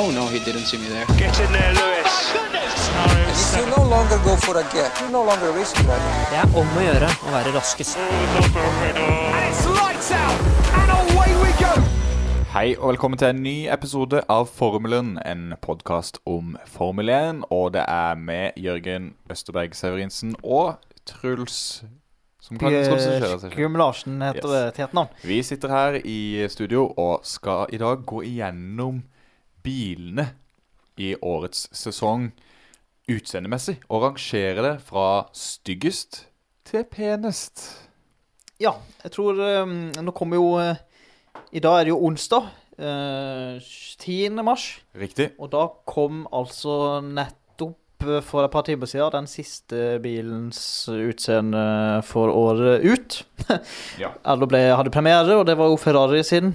Oh no, he didn't see me there. Get in there, Lewis. You no longer go for a gap, you no longer risk that. Det er om å gjøre å være raskest. Hei og velkommen til en ny episode av Formelen, en podkast om Formel 1. Og det er med Jørgen Østerberg Severinsen og Truls. Gum Larsen heter Yes. det til etternavn. Vi sitter her i studio og skal i dag gå igjennom bilene i årets sesong utseendemessig. Og rangere det fra styggest til penest. Ja, jeg tror um, Nå kommer jo uh, I dag er det jo onsdag. Uh, 10. mars. Riktig? Og da kom altså nettopp uh, for et par timer siden den siste bilens utseende for året ut. Ja. Alle ble, hadde premiere, og det var jo Ferrari sin.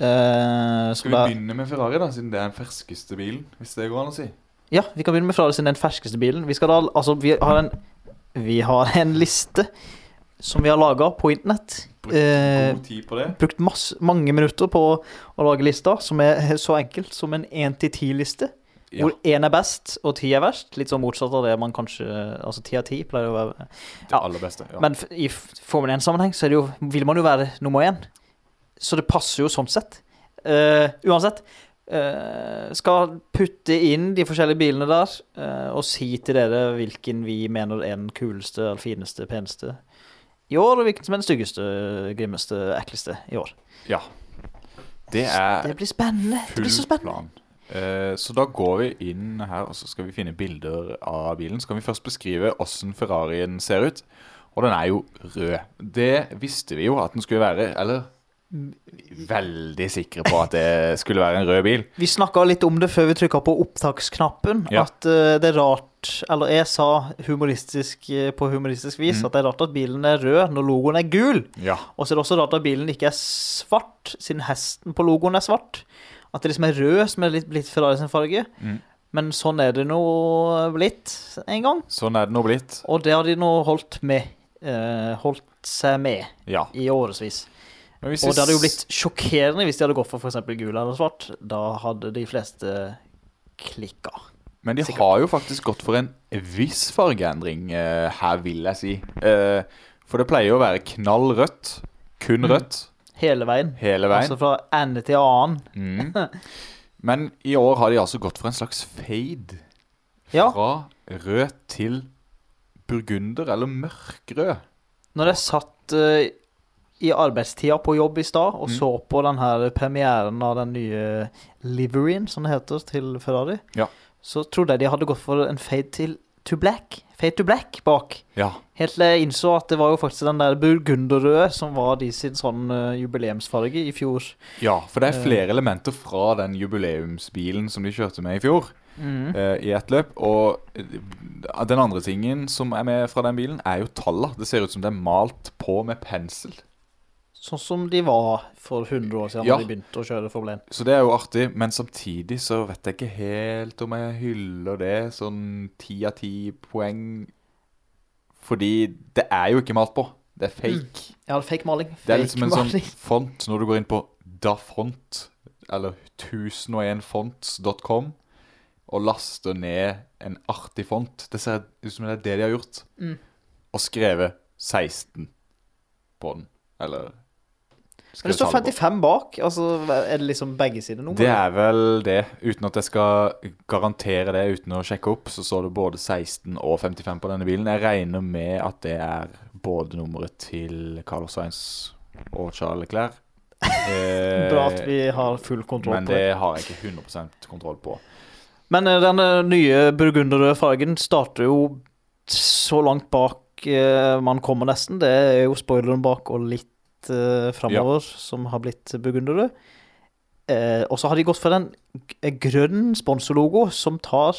Uh, Skal vi begynne med Ferrari, da, siden det er den ferskeste bilen? Hvis det går an å si. Ja, vi kan begynne med Ferrari siden det er den ferskeste bilen. Vi skal da, altså, vi har en Vi har en liste som vi har laga på internett. Brukt Eh, god tid på det. brukt masse, mange minutter på å lage lista, som er så enkelt som en 1-10-liste. Ja, Hvor én er best og ti er verst. Litt sånn motsatt av det man kanskje Altså ti av ti pleier å være det aller beste. Ja. Men i Formel 1-sammenheng så er det jo, vil man jo være nummer én. Så det passer jo sånn sett. Uh, uansett. Uh, skal putte inn de forskjellige bilene der uh, og si til dere hvilken vi mener er den kuleste, eller fineste, peneste i år, og hvilken som er den styggeste, grimmeste, ekleste i år. ja. Det er Det blir spennende. Det blir så spennende. Eh, så da går vi inn her, og så skal vi finne bilder av bilen. Så kan vi først beskrive hvordan Ferrarien ser ut. Og den er jo rød. Det visste vi jo at den skulle være. Eller veldig sikre på at det skulle være en rød bil. Vi snakka litt om det før vi trykka på opptaksknappen. Ja. At eh, det er rart Eller jeg sa humoristisk eh, på humoristisk vis Mm. at det er rart at bilen er rød når logoen er gul. Ja. Og så er det også rart at bilen ikke er svart, siden hesten på logoen er svart. At det liksom er rød som er litt blitt Ferrari sin farge. Mm. Men sånn er det nå blitt en gang. Sånn er det nå blitt. Og det har de nå holdt med. eh, holdt seg med Ja. i årevis. Og det hadde jo blitt sjokkerende hvis de hadde gått for f.eks. gul eller svart. Da hadde de fleste klikka. Men de har jo faktisk gått for en viss fargeendring uh, her, vil jeg si. Uh, for det pleier jo å være knall rødt. Kun Mm. rødt. Hele veien. Hele veien. Altså fra ende til annen. Mm. Men i år har de altså gått for en slags fade. Ja. Fra rød til burgunder, eller mørkrød. Når jeg satt eh, i arbeidstida på jobb i stad og Mm. så på den her premieren av den nye liveryen, som det heter, til Ferrari, Ja. så trodde jeg de hadde gått for en fade til to black. Fade to black bak. Ja. Helt til jeg innså at det var jo faktisk den der burgunderrøde som var de sin sånn eh, jubileumsfarge i fjor. ja, for det er Eh. flere elementer fra den jubileumsbilen som de kjørte med i fjor. Mhm. eh, I ett løp. Og eh, den andre tingen som er med fra den bilen, er jo talla. Det ser ut som det er malt på med pensel. Sånn som de var for 100 år siden Ja. da de begynte å kjøre Formel 1. Så det er jo artig, men samtidig så vet jeg ikke helt om jeg hyller det sånn ti av ti poeng. Fordi det er jo ikke malt på. Det er fake. Ja, det er fake maling. Det er liksom en sånn font når du går inn på dafont, eller 1001fonts.com, og laster ned en artig font. Det ser ut som det er det de har gjort. Mm. Og skrevet 16 på den. Eller Men det står skrevet tallet på. 55 bak. Altså, er det liksom begge sider nummer? Det er vel det. Uten at jeg skal garantere det uten å sjekke opp, så står det både 16 og 55 på denne bilen. Jeg regner med at det er både nummeret til Carlos Sainz og Charles Leclerc. Eh, Bra at vi har full kontroll på det. Men det har jeg ikke 100% kontroll på. Men eh, den nye burgunderrøde fargen starter jo så langt bak eh, man kommer nesten. Det er jo spoileren bak og litt uh, framover som har blitt burgunderrød. Uh, og så har de gått for en grønn sponsorlogo som tar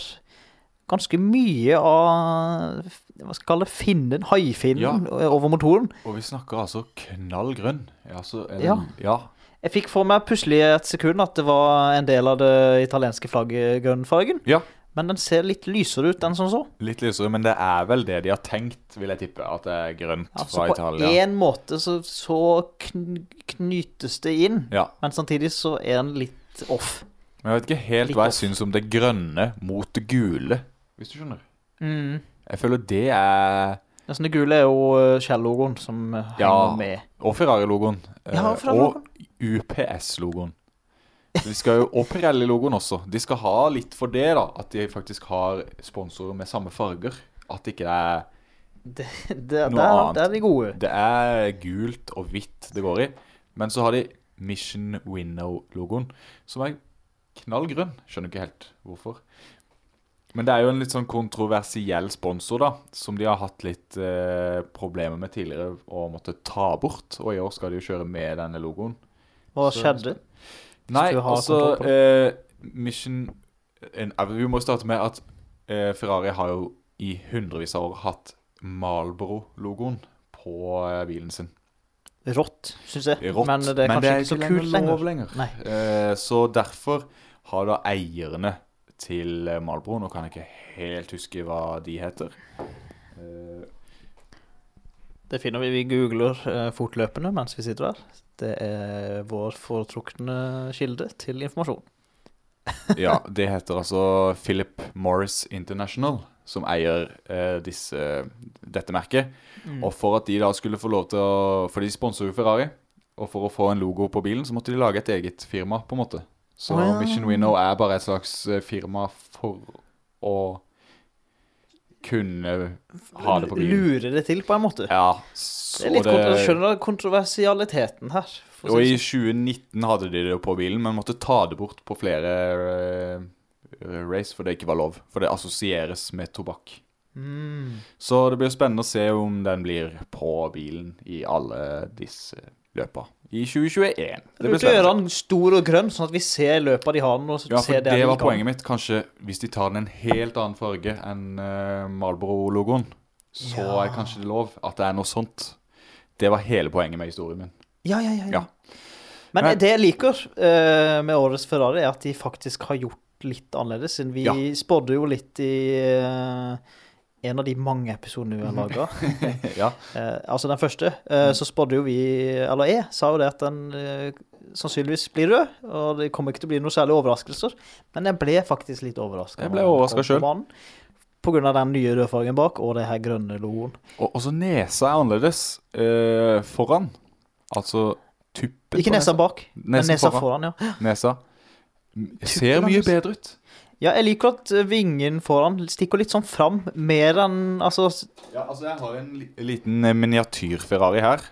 ganske mye av hva skal jeg kalle finnen, haifinnen ja. over motoren. Og vi snakker altså knall grønn. Altså, en, Ja. ja. Jeg fikk for meg plutselig et sekund at det var en del av det italienske flagget, grønnfargen. Ja. Men den ser litt lysere ut enn som så. Litt lysere, men det er vel det de har tenkt, vil jeg tippe. At det er grønt Altså fra på Italia. én måte så, så kn knytes det inn, Ja. men samtidig så er den litt off. Men jeg vet ikke helt Litt hva jeg off. syns om det grønne mot det gule, hvis du skjønner. Mm. Jeg føler det er Ja, sånn det gule er jo eh, Shell-logoen som eh, Ja. henger med. Og Ferrari-logoen. eh, Ja, Ferrari-logoen. og UPS-logoen. De skal jo, og Pirelli-logoen også. De skal ha litt for det, da. At de faktisk har sponsorer med samme farger. At ikke det er Det, det, Noe der, annet. Det er de gode. Det er gult og hvitt det går i. Men så har de Mission Winnow-logoen, som er knallgrønn. Skjønner ikke helt hvorfor. Men det er jo en litt sånn kontroversiell sponsor, da. Som de har hatt litt eh, problemer med tidligere å måtte ta bort. Og i år skal de jo kjøre med denne logoen. Hva Så- skjedde? Nei, altså eh, Mission en, eh, Vi må starte med at eh, Ferrari har jo i hundrevis av år hatt Malboro-logoen på eh, bilen sin. Rått, syns jeg. Rått, Men det er kanskje ikke så kult lov lenger. lenger. Eh, så derfor har da eierne til Malboro Nå kan jeg ikke helt huske hva de heter. Eh, Det finner vi. Vi googler eh, fortløpende mens vi sitter der. Det er vår foretrukne kilde til informasjon. ja, det heter altså Philip Morris International, som eier eh, disse, dette merket. Mm. Og for at de da skulle få lov til å For de sponser jo Ferrari. Og for å få en logo på bilen, så måtte de lage et eget firma, på en måte. Så oh, ja. Mission Winnow er bare et slags eh, firma for å kunne ha det på bilen. Lure det til, på en måte. Ja, det er litt det, kontro- Skjønner kontroversialiteten her? Og i sånn. 2019 hadde de det på bilen, men måtte ta det bort på flere eh, race, for det ikke var lov. For det assosieres med tobakk. Mm. Så det blir spennende å se om den blir på bilen i alle disse løpa i 2021. Det blir burde gjøre den stor og grønn, sånn at vi ser løpet de har nå. Ja, for det var poenget mitt. Kanskje hvis de tar den en helt annen farge enn uh, Marlboro-logoen, så Ja. er kanskje det lov at det er noe sånt. Det var hele poenget med historien min. Ja, ja, ja. ja. Ja. Men Men- det jeg liker uh, med årets Ferrari, er at de faktisk har gjort litt annerledes. Siden vi spådde jo litt i eh, en av de mange episodene vi har laga. ja. Eh, altså den første, eh, så spådde jo vi, eller jeg, sa jo det at den eh, sannsynligvis blir rød. Og det kommer ikke til å bli noen særlig overraskelser. Men jeg ble faktisk litt overraska. Jeg ble. På grunn av den nye rødfargen bak og det her grønne logoen. Og også nesa er annerledes eh, foran. Altså tuppen Ikke nesa bak, men nesa foran. foran, ja. Nesa. Ser mye bedre ut. Ja, jeg liker at vingen foran stikker litt sånn fram, mer enn Altså, Ja, altså Jeg har en liten eh, miniatyr-Ferrari her.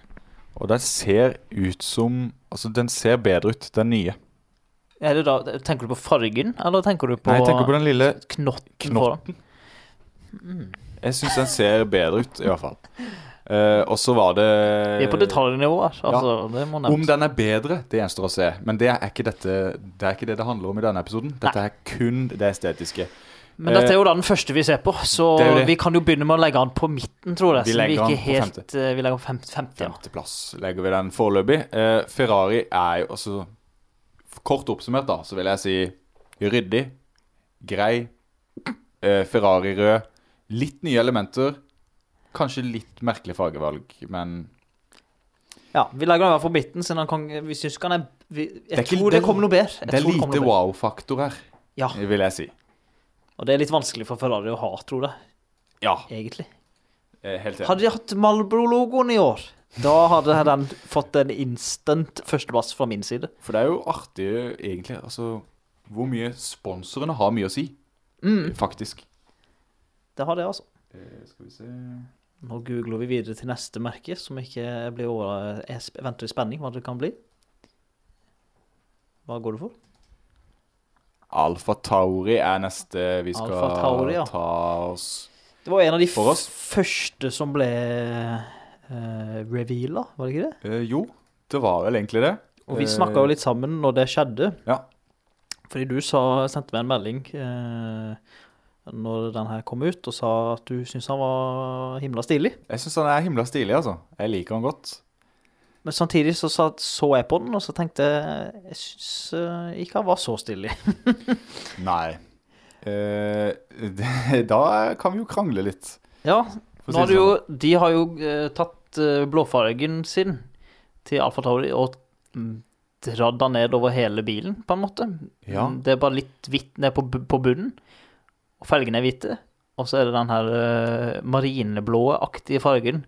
Og den ser ut som Altså, den ser bedre ut, den nye. er det da, tenker du på fargen, eller tenker du på, Nei, jeg tenker på den lille knotten, foran? Mm. Jeg syns den ser bedre ut, i hvert fall. Eh, og så var det Vi er på detaljnivå Altså, ja. det må Om den er bedre, det gjenstår å se. Men det er ikke, dette, det er ikke det det handler om i denne episoden. Dette er kun det estetiske. Men dette er jo da den første vi ser på, så Det det. vi kan jo begynne med å legge den på midten, tror jeg. Vi legger den på helt, eh, Vi legger den på fem- 50, ja. Femteplass legger vi den foreløpig. Uh, Ferrari er jo altså Kort oppsummert, da, så vil jeg si ryddig, grei, uh, Ferrari rød, litt nye elementer. Kanskje litt merkelig fargevalg, men Ja, vi legger den i hvert fall midten, siden han kan Vi syns ikke han er vi, Jeg Det er ikke- tror det det- kommer noe bedre. Jeg det er lite wow-faktor her, Ja, vil jeg si. og det er litt vanskelig for Ferrari å ha, tror jeg. Ja, Egentlig. eh, helt enig. Hadde de hatt Malbro-logoen i år, da hadde den fått en instant førsteplass fra min side. For det er jo artig, egentlig, altså Hvor mye sponsorene har mye å si, Mm, faktisk. det har det, altså. Eh, skal vi se Nå googler vi videre til neste merke, som ikke blir over... Jeg venter i spenning hva det kan bli. Hva går det for? Alfa Tauri er neste vi skal Tauri, ja. ta oss Det var en av de første som ble uh, reveala, var det ikke det? Uh, jo, det var vel egentlig det. Og vi Eh, snakka jo litt sammen når det skjedde. Ja. Fordi du sa, sendte meg en melding eh, når den her kom ut, og sa at du syntes han var himla stilig. Jeg syns han er himla stilig, altså. Jeg liker han godt. Men samtidig så, så jeg på den, og så tenkte jeg Jeg syns eh, ikke han var så stilig. Nei. Eh, det, da kan vi jo krangle litt. Ja, nå har du jo, sånn. de har jo eh, tatt eh, blåfargen sin til Alfa Tauri og mm, den ned over hele bilen, på en måte. Ja. Det er bare litt hvitt ned på, på bunnen, og felgene er hvite. Og så er det den her uh, marineblå-aktige fargen.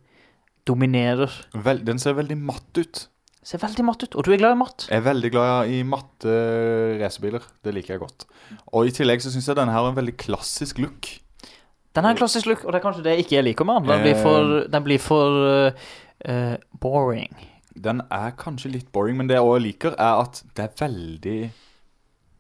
Dominerer. Vel, den ser veldig matt ut. Ser veldig matt ut. Og du er glad i matt. Jeg er veldig glad i matte racerbiler. Det liker jeg godt. Og i tillegg så syns jeg denne har en veldig klassisk look. Den har en klassisk look, og det er kanskje det jeg ikke liker med den. Den blir Eh. for, den blir for eh, eh, boring. Den er kanskje litt boring, men det jeg også liker, er at det er veldig eh,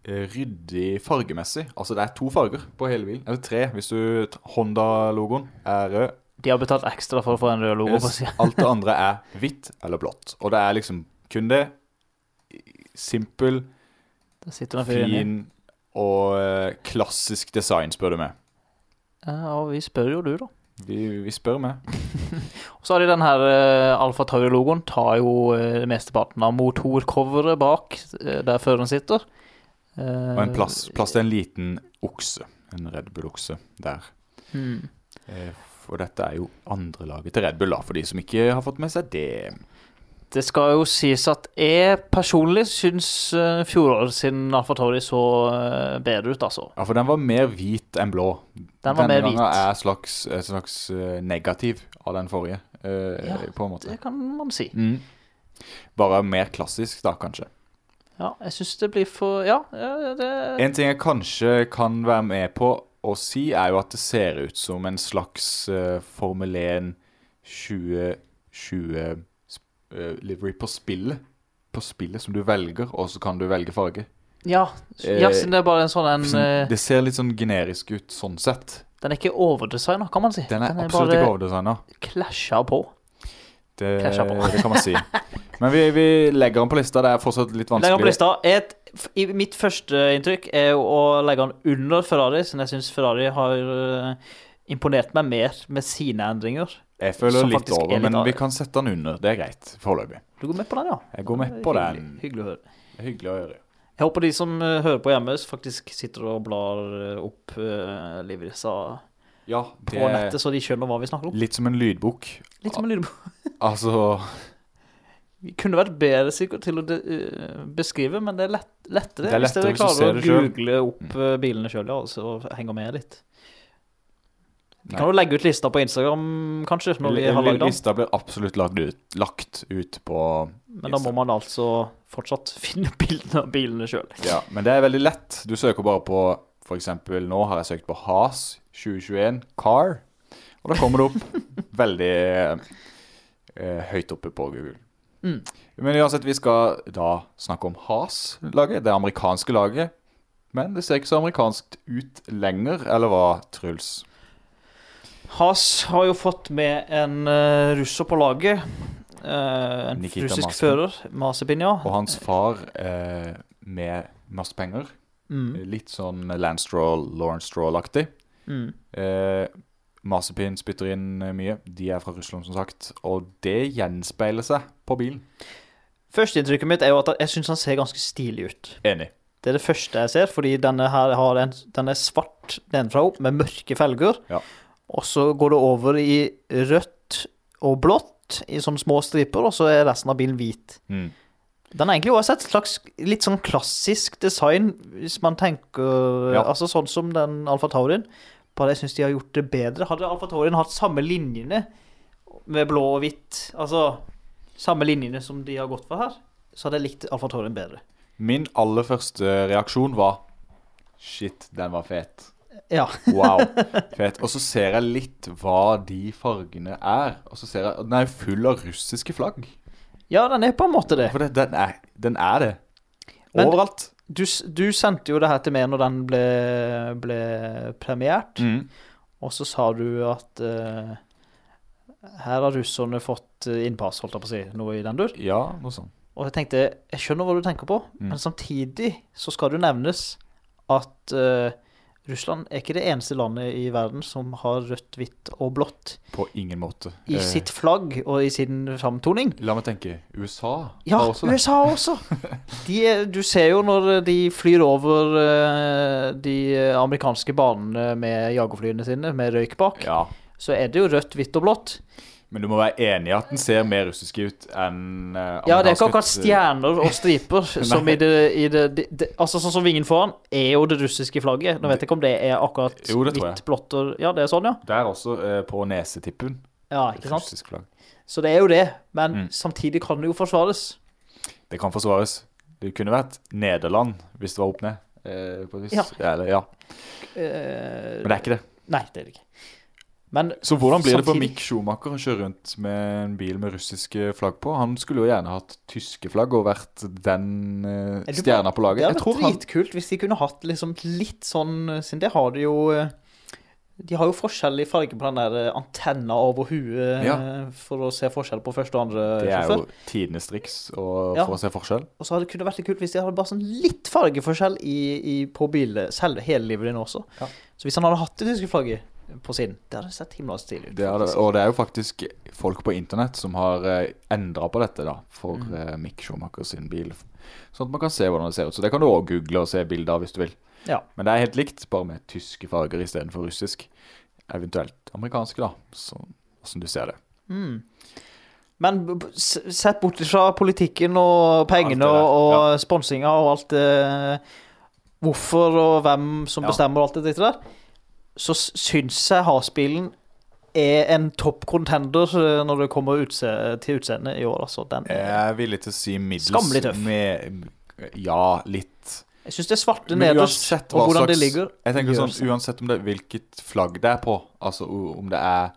ryddig fargemessig. Altså det er to farger på hele bilen. Eller tre, hvis du Honda-logoen er rød. De har betalt ekstra for å få en rød logo på siden. Alt det andre er hvitt eller blått. Og det er liksom kun det. Simpel, fin og eh, klassisk design, spør du meg. Ja, og vi spør jo du, da. Vi, vi spør meg. Og så har de den her uh, Alfa Tauri-logoen. Tar jo uh, mesteparten av motorcoveret bak eh, der føreren sitter. Eh, Og en plass, plass til en liten okse. En Red Bull-okse der. hmm. Eh, For dette er jo andrelaget til Red Bull, da, for de som ikke har fått med seg det. Det skal jo sies at jeg personlig syns uh, fjoråret sin Alfa Tauri så eh, bedre ut, altså. Ja, for den var mer hvit enn blå. Den var Denne mer hvit. gangen er slags, slags eh, negativ av den forrige, eh, Ja, på en måte. Det kan man si. Mm. Bare mer klassisk, da, kanskje. Ja, jeg syns det blir for Ja, ja, det En ting jeg kanskje kan være med på å si, er jo at det ser ut som en slags uh, Formel 1 2020 eh, livery på spillet. På spillet som du velger, og så kan du velge farge. Ja, ja siden det er bare en sånn en Sånn, eh, det ser litt sånn generisk ut sånn sett. Den er ikke overdesigna, kan man si. Den er absolutt ikke overdesigna. klasja på. Det, det kan man si. Men vi, vi legger den på lista. Det er fortsatt litt vanskelig. Legger den på lista. Et, i mitt første inntrykk er å legge den under Ferrari, som jeg syns Ferrari har eh, imponert meg mer med sine endringer. Jeg føler litt er over, litt men vi kan sette den under. Det er greit foreløpig. Du går med på den, ja? Jeg går med på Hyggelig- den. Hyggelig å høre. Det hyggelig å gjøre. Jeg håper de som eh, hører på hjemme, faktisk sitter og blar eh, opp uh, Livrisa Ja, på det nettet, er så de skjønner hva vi snakker om. litt som en lydbok. Litt som en lydbok. Altså Vi kunne vært bedre sikkert til å de, uh, beskrive, men det er lett, lettere, Det er hvis dere klarer hvis å google selv. Opp uh, bilene sjøl, ja, og så henger med litt. Vi Nei. kan jo legge ut lista på Instagram, kanskje, når vi har lagd den. Lista blir absolutt lagt ut, lagt ut på Men da må man altså fortsatt finne bildene av bilene sjøl. Ja, men det er veldig lett. Du søker bare på For eksempel nå har jeg søkt på Has 2021 Car, og da kommer det opp veldig eh, høyt oppe på Google. Mm. Men uansett, vi skal da snakke om Has-laget, det amerikanske laget. Men det ser ikke så amerikansk ut lenger, eller hva, Truls? Has har jo fått med en uh, russer på laget. Uh, en Nikita russisk Mazepin. fører. Masepin, ja. Og hans far uh, med masse penger. Mm. Litt sånn Lance Stroll, Lawrence Stroll-aktig. Mm. Eh, Masepin spytter inn eh, mye. De er fra Russland, som sagt. Og det gjenspeiler seg på bilen. Førsteinntrykket mitt er jo at jeg syns han ser ganske stilig ut. Enig. Det er det første jeg ser, fordi denne her har en, den er svart nedenfra og opp med mørke felger. Ja. Og så går det over i rødt og blått i sånne små striper, og så er resten av bilen hvit. Mm. Den er egentlig også et slags litt sånn klassisk design, hvis man tenker Ja. Altså sånn som den Alfa Taurien. Bare jeg syns de har gjort det bedre. Hadde Alfa Taurien hatt samme linjene med blå og hvitt, altså samme linjene som de har gått for her, så hadde jeg likt Alfa Taurien bedre. Min aller første reaksjon var Shit, den var fet. Ja. Wow. Fet. Og så ser jeg litt hva de fargene er. Og så ser jeg Den er full av russiske flagg. Ja, den er på en måte det. For det, den, er, den er det. Men- Overalt. Du, du sendte jo det her til meg når den ble, ble premiert, Mm. og så sa du at uh, her har russerne fått eh, innpass, holdt jeg på å si, noe i den dur. Ja, noe sånt. Og jeg tenkte, jeg skjønner hva du tenker på, Mm. men samtidig så skal det nevnes at eh, Russland er ikke det eneste landet i verden som har rødt, hvitt og blått På ingen måte. i Eh, sitt flagg og i sin framtoning. La meg tenke. USA Ja, har også det. USA også. De du ser jo når de flyr over eh, de amerikanske banene med jagerflyene sine, med røyk bak, Ja. så er det jo rødt, hvitt og blått. Men du må være enig i at den ser mer russisk ut enn uh, Ja, det er ikke akkurat stjerner og striper som i det, i det, det, det Altså sånn som vingen foran er jo det russiske flagget. Nå vet jeg ikke om det er akkurat Jo, hvitt, blått og Ja, det er sånn, ja. Det er også uh, på nesetippen. Ja, ikke sant? Russisk flagg. Så det er jo det, men Mm. samtidig kan det jo forsvares. Det kan forsvares. Det kunne vært Nederland hvis det var opp ned. Uh, på et vis. Ja. Eller, ja. Men det er ikke det. Nei, det er det ikke. Men Så hvordan blir det for Samtidig- Mick Schumacher å kjøre rundt med en bil med russiske flagg på? Han skulle jo gjerne hatt tyske flagg og vært den eh, Er stjerna på laget. Det hadde vært dritkult han hvis de kunne hatt liksom litt sånn Siden det har de jo eh, De har jo forskjellig farge på den der eh, antenna over huet Ja. eh, for å se forskjell på første og andre Det er sjåfør. jo tidenes triks Ja. for å se forskjell. Og så hadde det kunne vært litt kult hvis de hadde bare sånn litt fargeforskjell i, i, på bilen, selve hele livet din også. Ja. Så hvis han hadde hatt det tyske flagget på siden, det hadde sett himla stilig ut. Det er og det er jo faktisk folk på internett som har uh, endra på dette da for Mm. eh, Mick Schumacher sin bil. Sånn at man kan se hvordan det ser ut. Så det kan du òg google og se bilder av hvis du vil. Ja. Men det er helt likt, bare med tyske farger istedenfor russisk. Eventuelt amerikanske, da. Så åssen du ser det. Mm. Men sett bort fra politikken og pengene og, ja. sponsinga og alt det Hvorfor og hvem som Ja. bestemmer og alt det der, så syns jeg Hasbilen er en topp contender når det kommer utse til utseendet i år, altså. Den, Jeg er villig til å si middels. Skammelig tøff. Med, ja, litt. jeg syns det er svarte nederst, og hvordan hvordan det ligger Jeg tenker sånn. Uansett om det er hvilket flagg det er på, altså om det er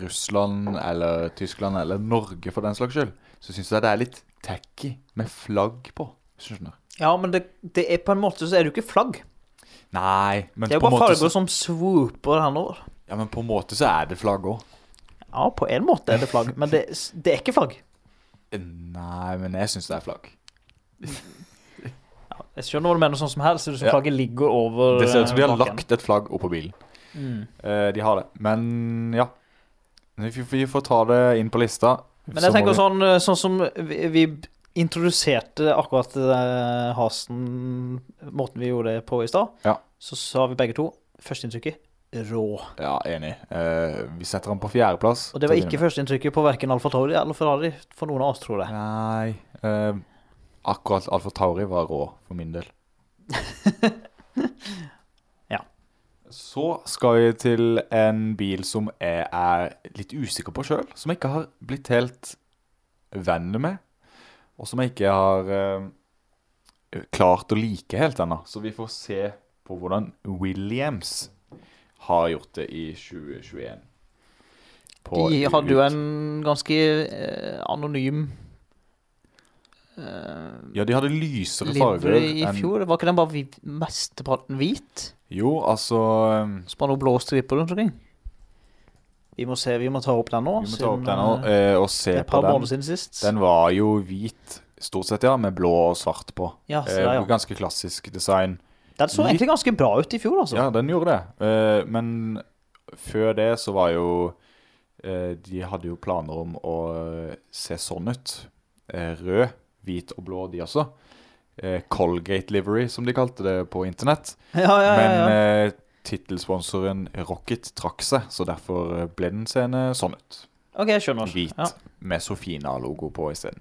Russland eller Tyskland eller Norge for den slags skyld, så syns jeg det er litt tacky med flagg på. skjønner? Ja, men det, det er på en måte så er det jo ikke flagg. Nei, men Det er på, jo en bare måte farger så, som swooper nå. ja, men på en måte så er det flagg òg. Ja, på en måte er det flagg, men det, det er ikke flagg. Nei, men jeg syns det er flagg. Ja, jeg skjønner hva du mener sånn som her, ser det ut som Ja. flagget ligger over Det ser ut som de har eh, baken. lagt et flagg oppå bilen. Mm. Eh, de har det. Men ja. Vi, vi får ta det inn på lista. Men jeg tenker sånn, eh, sånn som vi, vi introduserte akkurat uh, Hasen Måten vi gjorde det på i stad, Ja. så sa vi begge to førsteinntrykket rå. Ja, enig. Uh, vi setter han på fjerdeplass. Og det var ikke førsteinntrykket på verken Alfa Tauri eller Ferrari for noen av oss, tror jeg. Nei Uh, Akkurat Alfa Tauri var rå, for min del. Ja. Så skal vi til en bil som jeg er litt usikker på sjøl. Som jeg ikke har blitt helt venn med. Og som jeg ikke har eh, klart å like helt ennå. Så vi får se på hvordan Williams har gjort det i 2021. På De hadde jo en ganske eh, anonym eh, Ja, de hadde lysere farger. i enn- fjor. Var ikke den bare mesteparten hvit? Jo, altså Som Så bare noen blå striper rundt omkring? Vi må se, vi må ta opp den nå. Vi må ta opp den nå eh, eh, og Det se er et på par måneder den. siden sist. Den var jo hvit, stort sett, ja, med blå og svart på. ja, så Eh, der, ja. Ganske klassisk design. Den så litt- egentlig ganske bra ut i fjor, altså. Ja, den gjorde det. Eh, men før det så var jo eh, De hadde jo planer om å eh, se sånn ut. Eh, rød, hvit og blå, de også. Eh, Colgate livery, som de kalte det på internett. Ja, ja, ja, Men ja. eh, tittelsponsoren Rocket trakk seg, så derfor eh, ble den seende sånn ut. Ok, jeg skjønner. Hvit Ja. med Sofina-logo på isteden.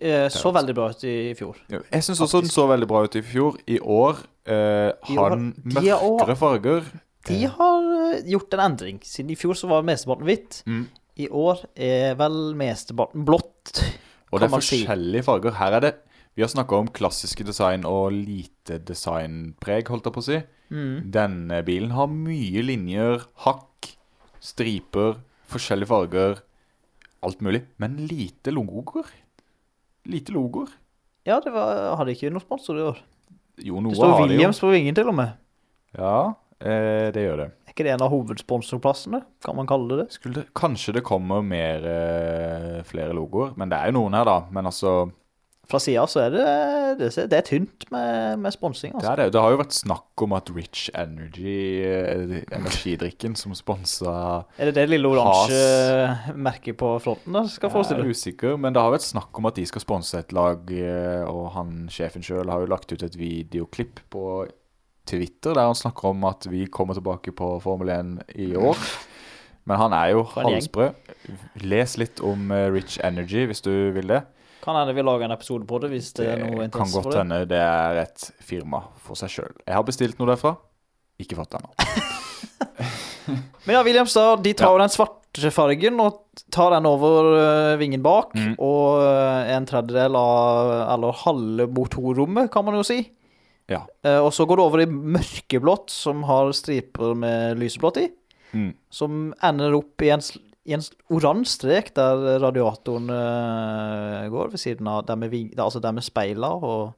Eh, Så veldig bra ut i fjor. Jeg syns også den så veldig bra ut i fjor. I år eh, har den de er mørkere farger. De har eh, gjort en endring. Siden i fjor så var mesteparten hvitt. Mm. I år er vel mesteparten blått. Og det er forskjellige si. farger. Her er det Vi har snakka om klassiske design og lite designpreg, holdt jeg på å si. Mm. Denne bilen har mye linjer, hakk, striper, forskjellige farger. Alt mulig. Men lite logoer. Lite logoer. Ja, det var, hadde ikke noen sponsor i år. Jo, noe Det står. Williams på vingen til og med. Ja, eh, det gjør det. Er ikke det en av hovedsponsorplassene? Kan man kalle det det? Skulle det, kanskje det kommer mer, eh, flere logoer, men det er jo noen her, da. Men altså, Fra sida så er det, det, det er tynt med, med sponsing, det altså. er det. Det har jo vært snakk om at Rich Energy, eh, energidrikken som sponsa Er det det lille oransje merket på fronten da skal Jeg er usikker, men det har vært snakk om at de skal sponse et lag, eh, og han sjefen sjøl har jo lagt ut et videoklipp på Twitter der han snakker om at vi kommer tilbake på Formel 1 i år. Men han er jo halsbrød. Les litt om eh, Rich Energy hvis du vil det. Kan hende vi lager en episode på det hvis det er noe Det kan godt hende det er et firma for seg sjøl. Jeg har bestilt noe derfra. Ikke fått det ennå. Men ja, Williamstad de tar Ja. jo den svarte fargen og tar den over øh, vingen bak. Mm. Og øh, en tredjedel av Eller halve motorrommet, kan man jo si. Ja. Eh, og så går det over i mørkeblått, som har striper med lyseblått i. Mm. Som ender opp i en, i en oransje strek der radiatoren uh, går, ved siden av der med, ving, altså der med speiler og,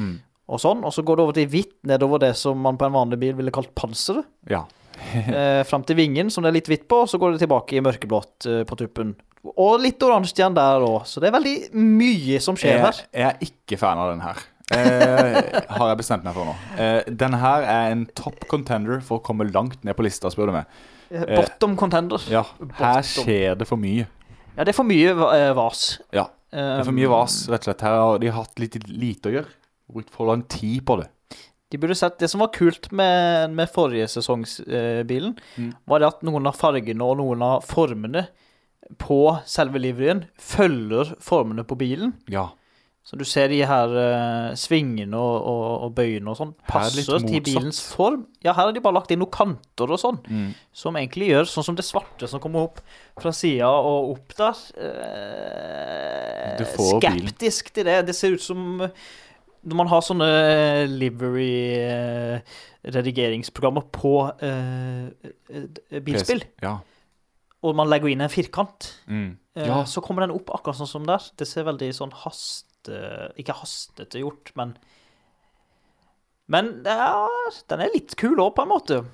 Mm. og sånn. Og så går det over til hvitt nedover det som man på en vanlig bil ville kalt panseret. Ja. uh, fram til vingen, som det er litt hvitt på, og så går det tilbake i mørkeblått uh, på tuppen. Og litt oransje igjen der òg, så det er veldig mye som skjer Jeg, her. jeg er ikke fan av den her. Eh, har jeg bestemt meg for nå. Eh, den her er en top contender for å komme langt ned på lista, spør du meg. Eh, Bottom contender. Ja, her skjer det for mye. Ja, det er for mye eh, vas. Ja, det er for mye vas, rett og slett. Her har de hatt litt lite å gjøre. Brukt for lang tid på det. De burde sett Det som var kult med, med forrige sesongsbilen, Mm. var det at noen av fargene og noen av formene på selve livryen følger formene på bilen. Ja. Så du ser de her uh, svingene og, og, og bøyene og sånn er passer til bilens form. Ja, her har de bare lagt inn noen kanter og sånn, Mm. som egentlig gjør sånn som det svarte som kommer opp fra sida og opp der. Uh, skeptisk bilen. til det. Det ser ut som når man har sånne livery-redigeringsprogrammer på eh, eh, bilspill, Ja. og man legger inn en firkant, Mm. eh, ja. så kommer den opp akkurat sånn som der. Det ser veldig sånn haste... Ikke hastete gjort, men Men er, den er litt kul òg, på en måte.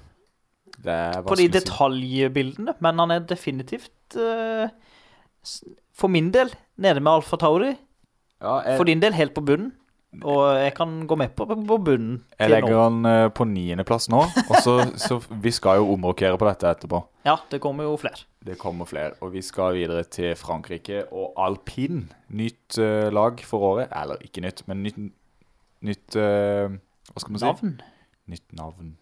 Det På de detaljbildene. Men han er definitivt uh, For min del nede med Alfa Tauri. Ja, jeg, For din del helt på bunnen. Og jeg kan gå med på, på bunnen. jeg legger den eh, på niendeplass nå. Og så, så vi skal jo omrokere på dette etterpå. Ja, det kommer jo flere. Det kommer flere. Og vi skal videre til Frankrike og alpin. Nytt uh, lag for året. Eller ikke nytt, men nytt, nytt uh, Hva skal man si? Navn. Nytt navn.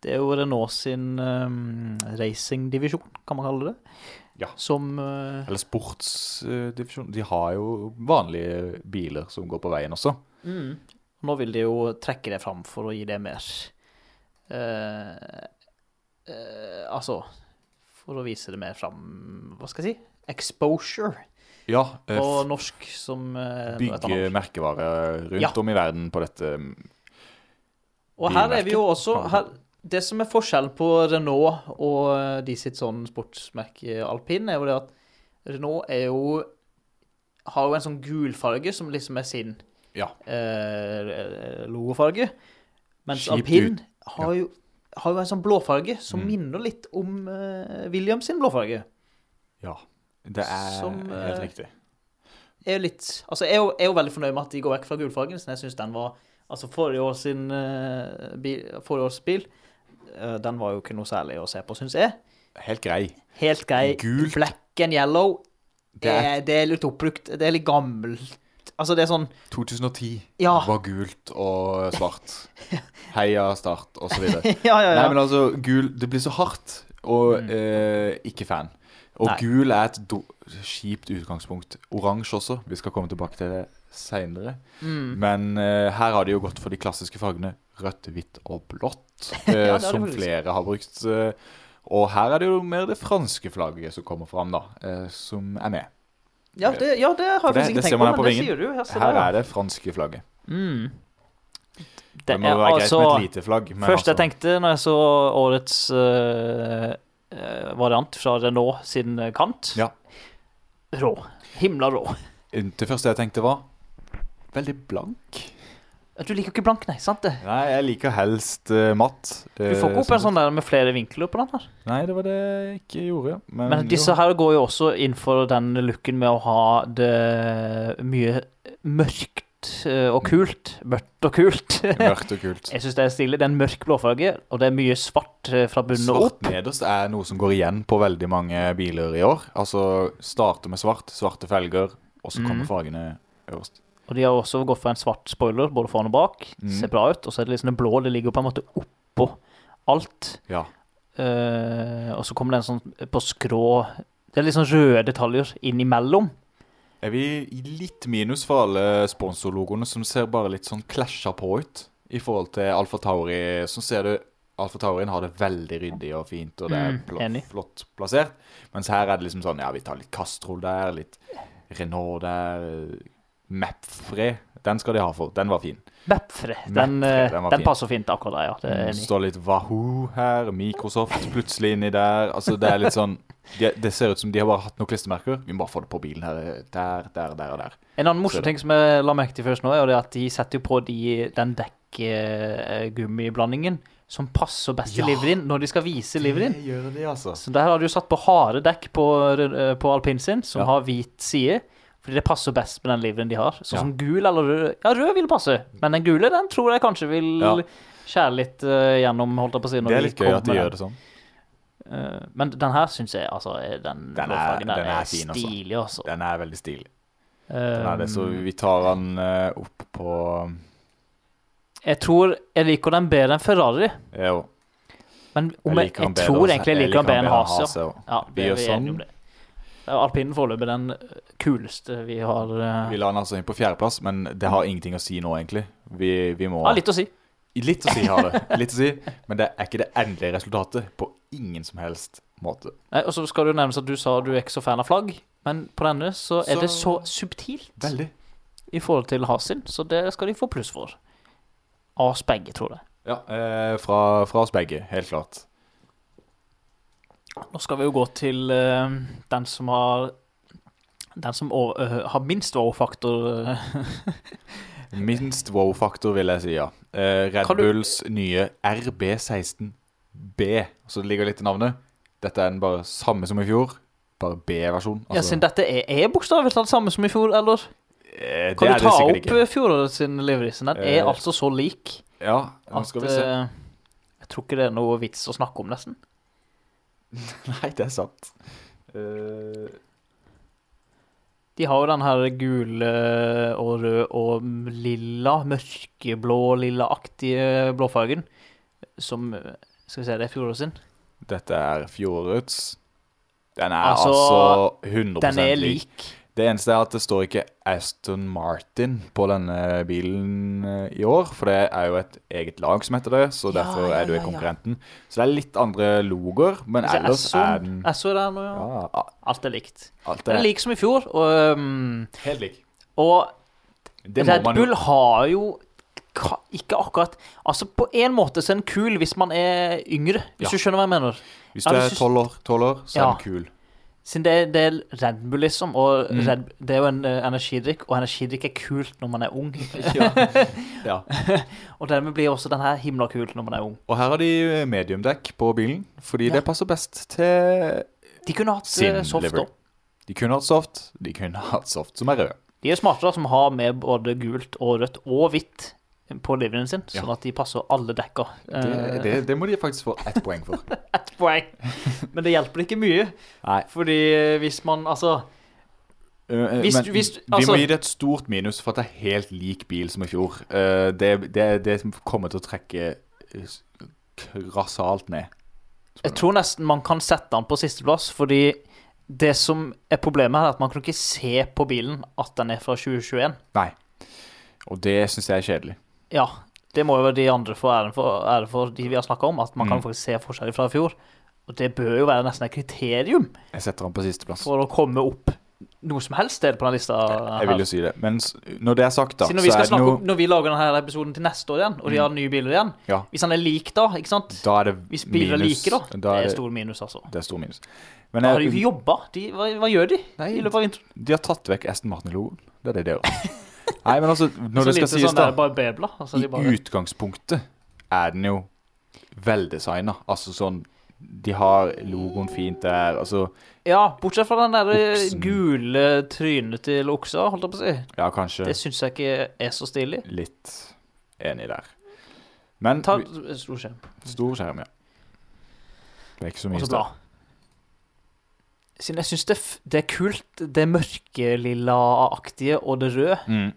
Det er jo Renault sin um, racingdivisjon, kan man kalle det. Ja. Som uh, Eller sportsdivisjon. De har jo vanlige biler som går på veien også. Mm. Nå vil de jo trekke det fram for å gi det mer uh, uh, Altså For å vise det mer fram Hva skal jeg si? Exposure Ja. eh, på norsk som uh, bygge merkevare rundt Ja. om i verden på dette. Og her er vi jo også her, Det som er forskjellen på Renault og eh, de sitt sånn sportsmerke alpin, er jo det at Renault er jo har jo en sånn gul farge som liksom er sin Ja. eh, logofarge. Mens Kjipt alpin ut. har, jo, har jo en sånn blåfarge som Mm. minner litt om eh, Williams sin blåfarge. ja. Det er Som, helt eh, riktig. Er litt, altså jeg er jo, er jo veldig fornøyd med at de går vekk fra gulfargen, så jeg synes den var Altså forrige års, sin eh, bil, forrige års bil, eh, den var jo ikke noe særlig å se på, synes jeg. Helt grei. Helt grei. Gult. Black and yellow. Det er- er, det er litt oppbrukt. Det er litt gammelt. Altså, det er sånn 2010 Ja. var gult og svart. Heia Start, og så videre. Ja, ja. Nei, men altså, gul Det blir så hardt, og eh, ikke fan. Og Nei. gul er et kjipt utgangspunkt. Oransje også. Vi skal komme tilbake til det seinere. Mm. Men eh, her har de jo gått for de klassiske fargene rødt, hvitt og blått, eh, som flere har brukt. eh, og her er det jo mer det franske flagget som kommer fram, da, eh, som er med. Ja, det, ja, det har jeg det- faktisk ikke tenkt på, men det sier du. Her, Her er det franske flagget. Mm. Det, Det må er være greit altså med et lite flagg. Men Først jeg altså, tenkte når jeg så årets eh, eh, variant fra Renault sin eh, kant Ja. Rå. Himla rå. Det første jeg tenkte var veldig blank. Du liker ikke blank, nei, sant det? Nei, jeg liker helst uh, matt. Du får ikke opp en sånn der med flere vinkler på den her. Nei, det var det jeg ikke gjorde. Men, Men disse her går jo også inn for den looken med å ha det mye mørkt eh, og kult. Mørkt og kult. Mørkt og kult. Jeg syns det er stilig. Det er en mørk blåfarge, og det er mye svart eh, fra bunnen og opp. Svart nederst er noe som går igjen på veldig mange biler i år. Altså starter med svart, svarte felger, og så kommer mm. fargene øverst. Og de har også gått for en svart spoiler, både foran og bak. Mm. Ser bra ut. Og så er det liksom det blå, det ligger på en måte oppå alt. Ja. Uh, og så kommer det en sånn på skrå Det er litt sånn røde detaljer innimellom. Er vi i litt minus for alle sponsorlogoene som ser bare litt sånn klasja på ut? I forhold til Alfa Tauri, så ser du Alfa Taurien har det veldig ryddig og fint, og det er Mm, pl enig. flott plassert. Mens her er det liksom sånn Ja, vi tar litt Castrol der, litt Renault der. Mapfre, den skal de ha for. Den var fin. Mapfre, Den, Bepfre, eh, den den passer fint akkurat der, ja. Det er enig. står litt Wahoo her, Microsoft plutselig inni der. Altså, det er litt sånn de, Det ser ut som de har bare hatt noen klistremerker. Vi må bare få det på bilen her. Der, der, der og der. En annen morsom ting som jeg la merke til først nå, er at de setter jo på de, den dekkgummiblandingen som passer best til Ja. din når de skal vise livet gjør de, altså. Så der har du satt på harde dekk på, eh, på alpinen sin, som Ja. har hvit side. Fordi det passer best med den livren de har. Sånn Ja. som gul eller rød. Ja, rød vil passe, men den gule den tror jeg kanskje vil Ja. skjære litt uh, gjennom, holdt jeg på å si. Det er litt gøy at de gjør det sånn. Uh, men den her syns jeg altså Den, Den er- den, den er er fin, altså. stilig, altså. Den er veldig stilig. Den er det, så Eh, vi tar den uh, opp på jeg tror jeg liker den bedre enn Ferrari. Jo. Men om jeg, jeg, jeg tror egentlig jeg liker den bedre enn Hase. ja. Vi gjør sånn. Alpinen foreløpig den kuleste vi har. eh, Vi la den altså inn på fjerdeplass, men det har ingenting å si nå, egentlig. Vi, vi må Ja, litt å si. Litt å si har det, litt å si, men det er ikke det endelige resultatet på ingen som helst måte. Nei, og så skal det nevnes at du sa du er ikke så fan av flagg, men på denne så er Så- det så subtilt Veldig. i forhold til Hasin, så det skal de få pluss for. Av oss begge, tror jeg. Ja, eh, fra, fra oss begge, helt klart. Nå skal vi jo gå til uh, den som har Den som over, uh, har minst wow-faktor. eh. Minst wow-faktor, vil jeg si, ja. Uh, Red du- Bulls nye RB16B, så det ligger litt i navnet. Dette er den bare samme som i fjor, bare B-versjon. ja, siden dette er, er bokstavelig talt samme som i fjor, eller? eh, Kan du ta opp fjorårets? Så Den er Eh, altså så lik Ja, at skal vi se. jeg tror ikke det er noe vits å snakke om, nesten. Nei, det er sant. Uh... De har jo den her gule og rød og lilla, mørkeblå-lilla-aktige blåfargen, som Skal vi se, det er fjoråret sin. dette er fjorårets. Den er Altså, altså, 100 Den er lik. Det eneste er at det står ikke Aston Martin på denne bilen eh, i år, for det er jo et eget lag som heter det, så Ja, derfor ja, er du ja, i ja. konkurrenten. Så det er litt andre logoer, men Så ellers Esso- er den Esso er der nå, ja. ja, Alt er likt. alt er... Den er er lik som i fjor, og, um, helt lik. og Det Red Bull har jo ikke akkurat Altså, på en måte så er den kul hvis man er yngre, hvis Ja. du skjønner hva jeg mener. Hvis du er tolv år, 12 år, så Ja. er den kul. Siden det, det er Red Bull, liksom, og Mm. Red, det er jo en uh, energidrikk, og energidrikk er kult når man er ung. Ja. og dermed blir også den her himla kul når man er ung. Og her har de mediumdekk på bilen, fordi Ja. det passer best til De kunne hatt Sin eh, soft liver. Også. De kunne hatt soft, de kunne hatt soft som er rød. De er smartere som har med både gult og rødt og hvitt på livene sin, sånn Ja. at de passer alle dekker. Det, Eh, det, det må de faktisk få ett poeng for. Ett poeng. Men det hjelper ikke mye, Nei. fordi eh, hvis man Altså Uh, Hvis men hvis, altså, vi altså- må gi det et stort minus for at det er helt lik bil som i fjor. Det, det det som kommer til å trekke rasalt ned. Jeg tror nesten man kan sette den på sisteplass, fordi det som er problemet her, er at man kan ikke se på bilen at den er fra 2021. Nei. Og det syns jeg er kjedelig. Ja, det må jo de andre få æren for, ære for de vi har snakka om, at man kan Mm. faktisk se forskjell fra i fjor. Og det bør jo være nesten et kriterium Jeg setter han på sisteplass. for å komme opp noe som helst sted på den lista. Jeg vil jo si det. Men når det er sagt, da, Siden når vi så skal er snakke noe om Når vi lager denne episoden til neste år igjen, og de Mm. har nye biler igjen Ja. Hvis han er lik da, ikke sant? Da er det Hvis biler er like, da. Da det er er stor minus, altså. det er stor minus. Men Da har de jo jobba. Hva, hva gjør de Nei, i løpet av vinteren? de har tatt vekk Aston Martin-logoen. Det er det de gjør. Nei, men altså, når det skal sies, sånn da bare bebla. Altså, I bare, utgangspunktet er den jo veldesigna. Altså sånn De har logoen fint der. Altså ja, bortsett fra den der Oksen. gule trynet til oksa, holdt jeg på å si. Ja, kanskje Det syns jeg ikke er så stilig. litt enig der. Men Ta stor skjerm, stor skjerm, ja. Det er ikke så mye sted. Siden jeg syns det, det er kult, det mørkelilla-aktige og det røde, Mm.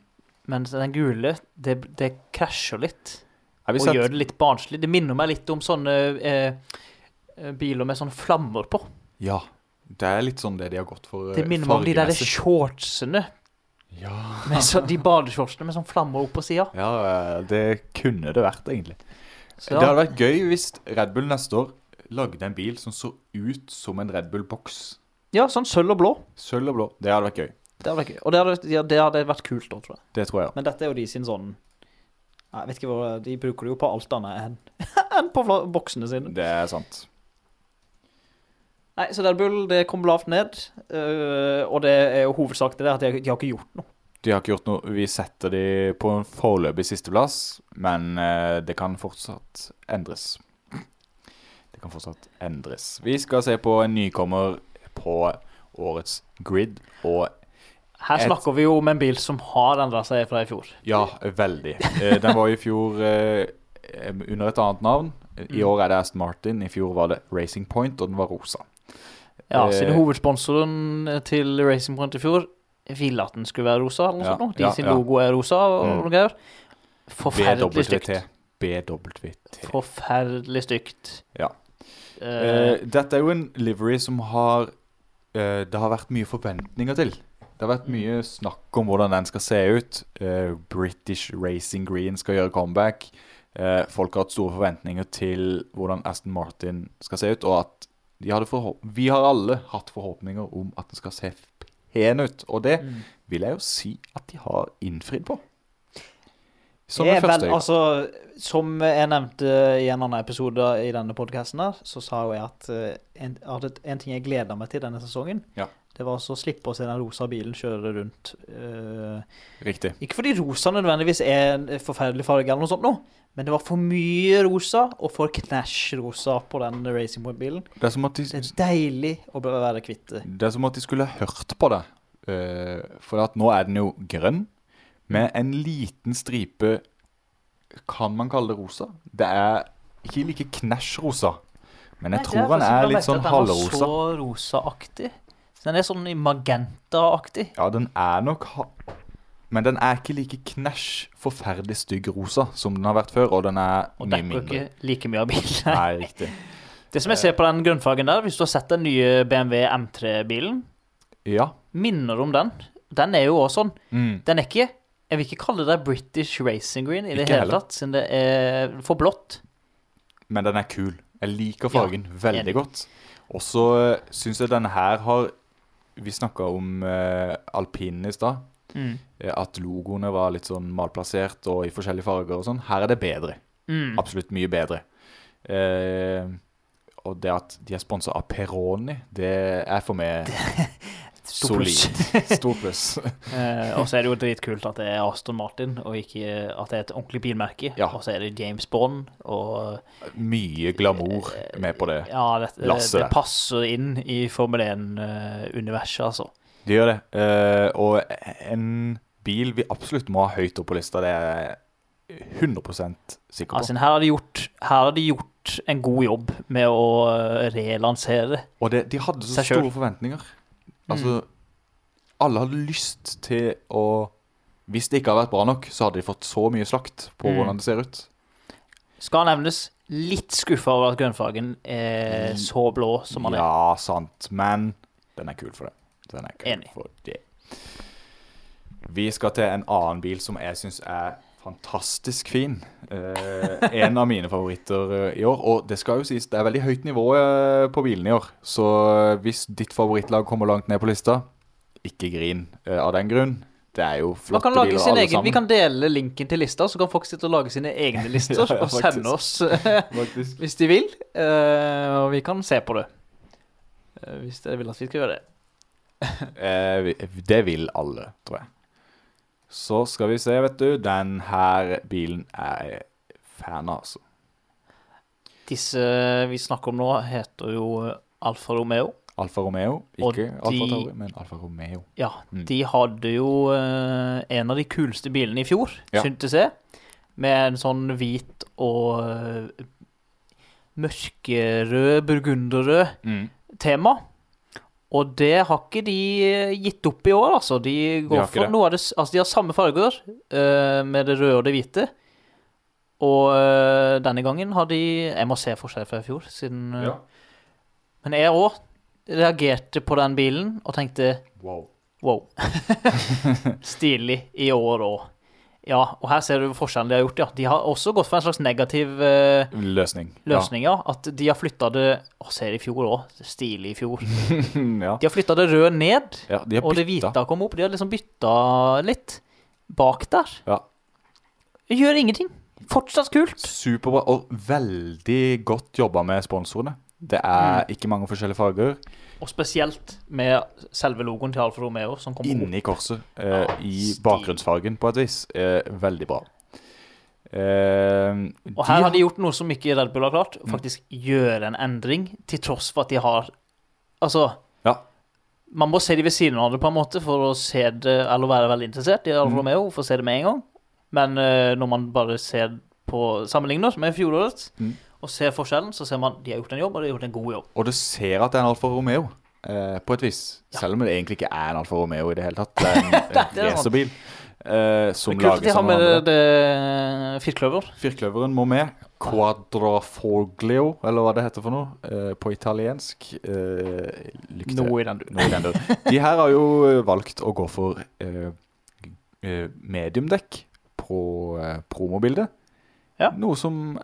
Mens den gule, det, det krasjer litt. Og sett... gjør det litt barnslig. Det minner meg litt om sånne eh, eh, biler med sånne flammer på. Ja. Det er litt sånn det de har gått for. Det eh, minner meg om de der shortsene. Ja. Så, de badeshortsene med sånn flammer opp på sida. ja, eh, det kunne det vært, egentlig. Så, Det hadde vært gøy hvis Red Bull neste år lagde en bil som så ut som en Red Bull-boks. ja, sånn sølv og blå. Sølv og blå. Det hadde vært gøy. Det hadde vært gøy. Og det hadde, ja, det hadde vært kult da, tror jeg. Det tror jeg. ja. Men dette er jo de sin sånn Jeg vet ikke hva De bruker det jo på alt annet enn enn på boksene sine. Det er sant. Nei, så Red Bull det kom lavt ned. øh, og det er jo hovedsak til det at de, de har ikke gjort noe. De har ikke gjort noe. Vi setter de på en foreløpig sisteplass, men eh, det kan fortsatt endres. Det kan fortsatt endres. Vi skal se på en nykommer på årets grid, og Her Et- snakker vi jo om en bil som har endra seg fra i fjor. ja, veldig. Eh, Den var i fjor eh, under et annet navn. I Mm. år er det Aston Martin. I fjor var det Racing Point, og den var rosa. Ja, Eh, siden hovedsponsoren til Racing Point i fjor ville at den skulle være rosa, eller noe Ja, sånt. De ja, sin logo er rosa og Mm. noe greier. Forferdelig stygt. BWT. Forferdelig stygt. Ja. Uh, dette er jo en livery som har uh, Det har vært mye forventninger til. Det har vært mye snakk om hvordan den skal se ut. Uh, British Racing Green skal gjøre comeback. Uh, folk har hatt store forventninger til hvordan Aston Martin skal se ut. Og at vi har alle hatt forhåpninger om at den skal se pen ut. Og det Mm. vil jeg jo si at de har innfridd på. Som det første vel, altså, som jeg nevnte i en annen episode i denne podcasten så sa jo jeg at eh, en, at en ting jeg gleder meg til denne sesongen, Ja. Det var altså å slippe å se den rosa bilen kjøre rundt. eh, Riktig. ikke fordi rosa nødvendigvis er en forferdelig farge eller noe sånt nå, men det var for mye rosa og for knæsj-rosa på den Racing Point-bilen. Det er som at de, Det er deilig å være kvitt det. Det er som at de skulle hørt på det. Eh, for at nå er den jo grønn, med en liten stripe Kan man kalle det rosa? Det er ikke like knæsj-rosa, men jeg Nei, tror han er litt sånn den halvrosa. Så rosaaktig. Den er sånn i magenta-aktig. Ja, den er nok Men den er ikke like knæsj, forferdelig stygg rosa som den har vært før, og den er Og mye dekker mindre. ikke like mye av bilen. Nei, riktig. Det som jeg ser på den grønnfargen der, hvis du har sett den nye BMW M3-bilen, Ja. minner om den. Den er jo også sånn. Mm. Den er ikke Jeg vil ikke kalle det British Racing Green i det Ikke hele heller. tatt, siden det er for blått. Men den er kul. Jeg liker fargen veldig enig. godt. Og så syns jeg denne her har Vi snakka om eh, alpinen i stad. Mm. eh, At logoene var litt sånn malplassert og i forskjellige farger og sånn. Her er det bedre. Mm. Absolutt mye bedre. Eh, og det at de er sponsa av Peroni, det er for meg. solid. Stor pluss. Eh, og så er det jo dritkult at det er Aston Martin, og ikke at det er et ordentlig bilmerke. Ja. Og så er det James Bond, og Mye glamour med på det. ja, det, det, det passer inn i Formel 1-universet, altså. Det gjør det. Eh, og en bil vi absolutt må ha høyt opp på lista, det er 100% sikker på. Altså, her har de gjort, her har de gjort en god jobb med å eh, relansere. Og det, de hadde så Seg selv. store forventninger. Altså, alle hadde lyst til å Hvis det ikke hadde vært bra nok, så hadde de fått så mye slakt på Mm. hvordan det ser ut. Skal nevnes litt skuffa over at grønnfargen er så blå som den er. Ja, sant. Men den er kul for det. Den er kul Enig. for det. Vi skal til en annen bil som jeg syns er fantastisk fin. Eh, en av mine favoritter eh, i år. Og det skal jo sies, det er veldig høyt nivå eh, på bilene i år. Så eh, hvis ditt favorittlag kommer langt ned på lista, ikke grin eh, av den grunn. Det er jo flotte biler alle egen, vi kan dele linken til lista, så kan folk sitte og lage sine egne lister Ja, ja, og sende oss hvis de vil. eh, og vi kan se på det. Hvis dere vil at vi skal gjøre det. Eh, det vil alle, tror jeg. Så skal vi se, vet du. Den her bilen er jeg fan av, altså. Disse vi snakker om nå, heter jo Alfa Romeo. Alfa Romeo. Ikke Alfa Tauri, men Alfa Romeo. Ja, Mm. de hadde jo eh, en av de kuleste bilene i fjor, Ja. syntes jeg. Med en sånn hvit og eh, mørkerød, burgunderrød Mm. tema. Og det har ikke de eh, gitt opp i år, altså. De går har for noe av det Altså, de har samme farger, uh, med det røde og det hvite. Og uh, denne gangen har de Jeg må se forskjell fra i fjor, siden uh, Ja. Men jeg òg reagerte på den bilen og tenkte Wow. wow. Stilig i år òg. Ja, og her ser du forskjellen de har gjort, ja. De har også gått for en slags negativ eh, Løsning. løsning, ja. At de har flytta det Å, ser i fjor òg. Stilig i fjor. Ja. De har flytta det røde ned, ja de har og det bytta. hvite kom opp. De har liksom bytta litt bak der. Ja. Gjør ingenting. Fortsatt kult. Superbra og veldig godt jobba med sponsorene. Det Mm. er ikke mange forskjellige farger. Og spesielt med selve logoen til Alfa Romeo som. Inni korset, eh, i bakgrunnsfargen på et vis. Eh, veldig bra. Eh, Og her har de gjort noe som ikke Red Bull har klart. Faktisk Faktisk gjøre en endring, til tross for at de har Altså, Ja. man må se de ved siden av det på en måte for å se det, eller være veldig interessert i Alfa Mm. Romeo, for å se det med en gang. Men eh, når man bare ser på sammenligner med fjorårets, Mm. Og ser forskjellen, så ser man de har gjort en jobb, og de har gjort en god jobb. Og du ser at det er en Alfa Romeo, eh, på et vis. Selv om det egentlig ikke er en Alfa Romeo i det hele tatt. Det er en, en racerbil eh, som Det er kult at de har med det, det firkløver. Firkløveren må med. Quadrafoglio, eller hva det heter for noe, eh, på italiensk. Eh. Noe i den du. Noe i den dur. De her har jo valgt å gå for eh, eh, mediumdekk på promobildet. Ja. Noe som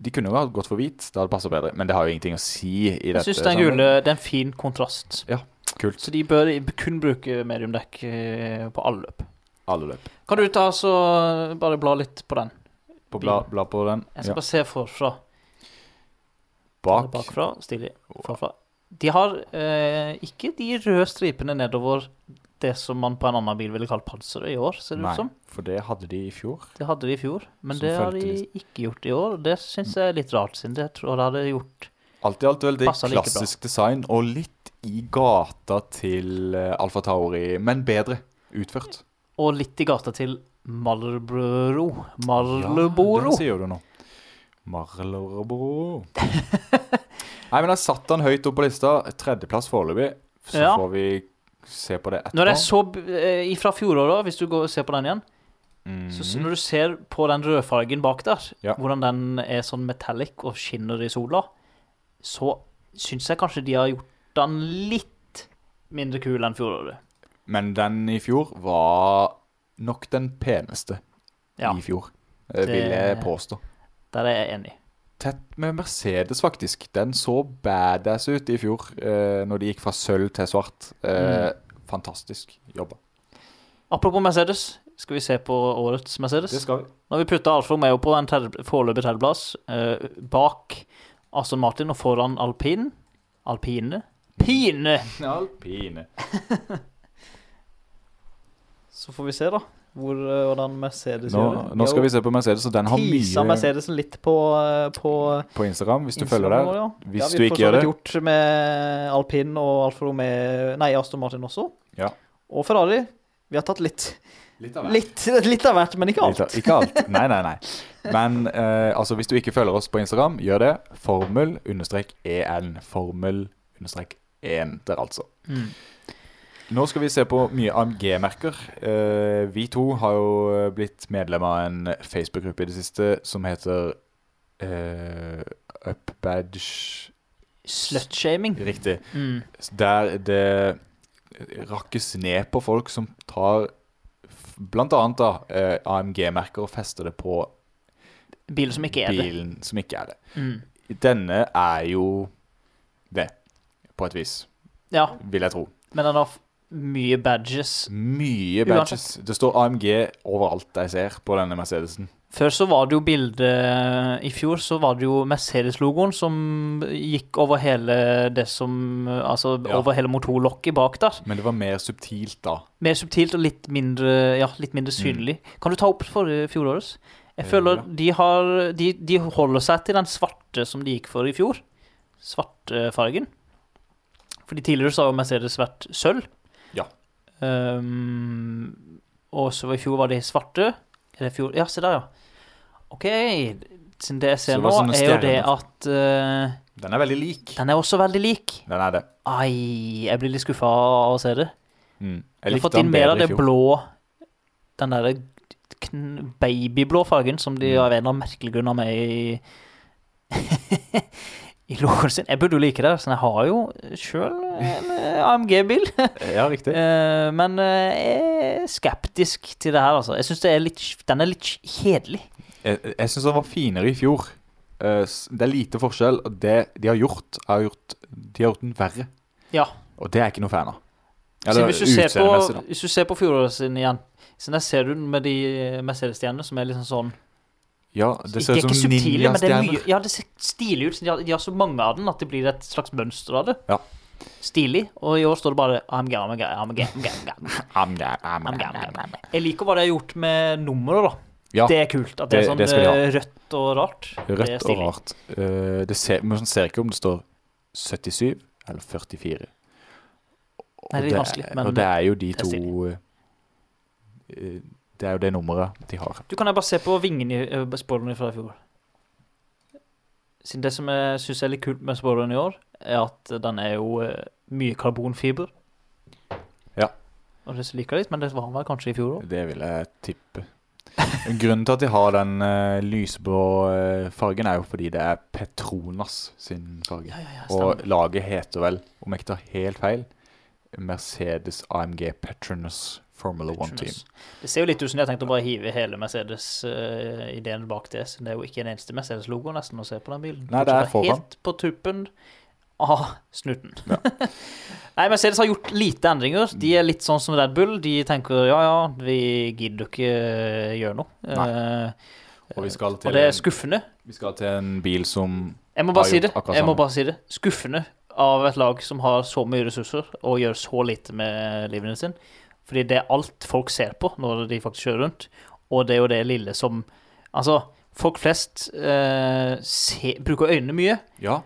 De kunne jo ha gått for hvit, det hadde passet bedre, men det har jo ingenting å si i Jeg dette. syns den gule det er en fin kontrast. Ja, Kult. Så de bør kun bruke mediumdekk eh, på alle løp. Alle løp. Kan du ta så bare bla litt på den? På bla, bla på den. Jeg skal Ja. bare se forfra. Bak. Bakfra. Stilig. Forfra. De har eh, ikke de røde stripene nedover det som man på en annen bil ville kalt panseret i år, ser det Nei, ut som. for det hadde de i fjor. Det hadde de i fjor, men Som det har de ikke gjort i år. Det syns jeg er litt rart, siden det jeg tror det hadde gjort Alt i alt veldig klassisk design, og litt i gata til uh, Alfa Tauri, men bedre utført. Og litt i gata til Marlboro. Marlboro. Ja, det den sier du nå. Marlboro. Nei, men jeg satte den høyt opp på lista. Tredjeplass foreløpig. Så Ja. får vi se på det etterpå. Når jeg så eh, Fra fjoråret, hvis du går og ser på den igjen mm. Så når du ser på den rødfargen bak der, Ja. hvordan den er sånn metallic og skinner i sola, så syns jeg kanskje de har gjort den litt mindre kul enn fjoråret. Men den i fjor var nok den peneste Ja, i fjor, eh, vil jeg påstå. der er jeg enig. Tett med Mercedes, faktisk. Den så badass ut i fjor, eh, når de gikk fra sølv til svart. Eh, Fantastisk jobba. Apropos Mercedes, skal vi se på årets Mercedes? Det skal vi. Nå har vi putta Alfa Romeo på en foreløpig tredjeplass, eh, bak Aston Martin og foran Alpine. Alpine? Pine! Alpine. Så får vi se, da, hvor, eh, hvordan Mercedes Nå, gjør det. nå skal vi se på Mercedes, og den har Tisa mye Mercedesen litt på, eh, på på Instagram, hvis du Instagram følger der. ja. Hvis ja, du ikke gjør det. Vi har gjort med Alpine og Alfa Romeo Nei, Aston Martin også. Ja. Og Ferrari. Vi har tatt litt Litt av Litt, litt av hvert, men ikke alt. Av- Ikke alt. Nei, nei, nei. Men eh, altså, hvis du ikke følger oss på Instagram, gjør det. Formel-en. Formel-en der, altså. Mm. Nå skal vi se på mye AMG-merker. Eh, vi to har jo blitt medlem av en Facebook-gruppe i det siste som heter uh, Upbadge Slutshaming. Riktig. Mm. Der det rakkes ned på folk som tar blant annet da, eh, AMG-merker og fester det på bilen som ikke er det. bilen som ikke er det. Mm. Denne er jo det, på et vis, Ja, vil jeg tro. men den har mye badges. Mye badges. Det står AMG overalt jeg ser på denne Mercedesen. Før så var det jo bilde I fjor så var det jo Mercedes-logoen som gikk over hele det som Altså Ja. over hele motorlokket bak der. Men det var mer subtilt da. Mer subtilt og litt mindre Ja, litt mindre synlig. Kan du ta opp for fjorårets? Jeg Eh, føler de har de, de holder seg til den svarte som de gikk for i fjor. Svartfargen. Fordi tidligere så har Mercedes vært sølv. Ehm, og så i fjor var de svarte. Er det fjor? Ja, se der, ja. OK. Siden det jeg ser nå, er jo det at uh, Den er veldig lik. den er også veldig lik. Den er det. Ai, jeg blir litt skuffa av å se det. Mm. Jeg har likte fått den inn mer av bedre i det fjor. blå Den derre babyblå fargen som de Mm. av en eller annen merkelig grunn har med i i logoen sin. Jeg burde jo like det, så jeg har jo sjøl en eh, AMG-bil. Ja, riktig. Eh, Men eh, jeg er skeptisk til det her, altså. Jeg syns den er litt kjedelig. Jeg, jeg syns den var finere i fjor. Det er lite forskjell, og det de har gjort, har gjort De har gjort den verre. Ja. Og det er jeg ikke noe fan av. Eller, hvis, du på, hvis du ser på fjoråret sin igjen, så der ser du den med de Mercedes-stjernene som er liksom sånn Ja, det ser er ut som det er ninjastjerner. Ja, det ser stilig ut. De har, de har så mange av den at det blir et slags mønster av det. Ja. Stilig. Og i år står det bare I'm AMG, I'm AMG, I'm. AMG. Jeg liker hva de har gjort med nummeret, da. Ja, Det er kult. At det er sånn det eh, rødt og rart. det rødt og rart. Uh, det ser, men man ser ikke om det står 77 eller 44. Og Nei, det er vanskelig, men og det er jo de to stilig. Eh, Det er jo det nummeret de har. Du kan jo bare se på vingen i spoilerne fra i fjor. Siden det som jeg syns er litt kult med spoileren i år, er at den er jo eh, mye karbonfiber. Ja. Og det liker jeg litt, men det var han vel kanskje i fjor òg. Det vil jeg tippe. Grunnen til at de har den uh, lyseblå eh, fargen, er jo fordi det er Petronas sin farge. Ja, ja, ja, Og laget heter vel, om jeg ikke tar helt feil, Mercedes AMG Petronas Formula One Team. Det ser jo litt ut som de har tenkt å bare hive hele Mercedes-ideen bak det. Så det er jo ikke en eneste Mercedes-logo nesten å se på den bilen. Nei, det er foran. Helt på tuppen av snuten. Nei, Mercedes har gjort lite endringer. De er litt sånn som Red Bull. De tenker ja, ja, vi gidder ikke eh, gjøre noe. Nei. Eh, Og vi skal til, og det er skuffende. vi skal til en bil som Jeg må bare si det. Jeg må bare si det. Skuffende av et lag som har så mye ressurser og gjør så lite med livene sin. Fordi det er alt folk ser på når de faktisk kjører rundt. Og det er jo det lille som Altså, folk flest eh, se, bruker øynene mye. Ja,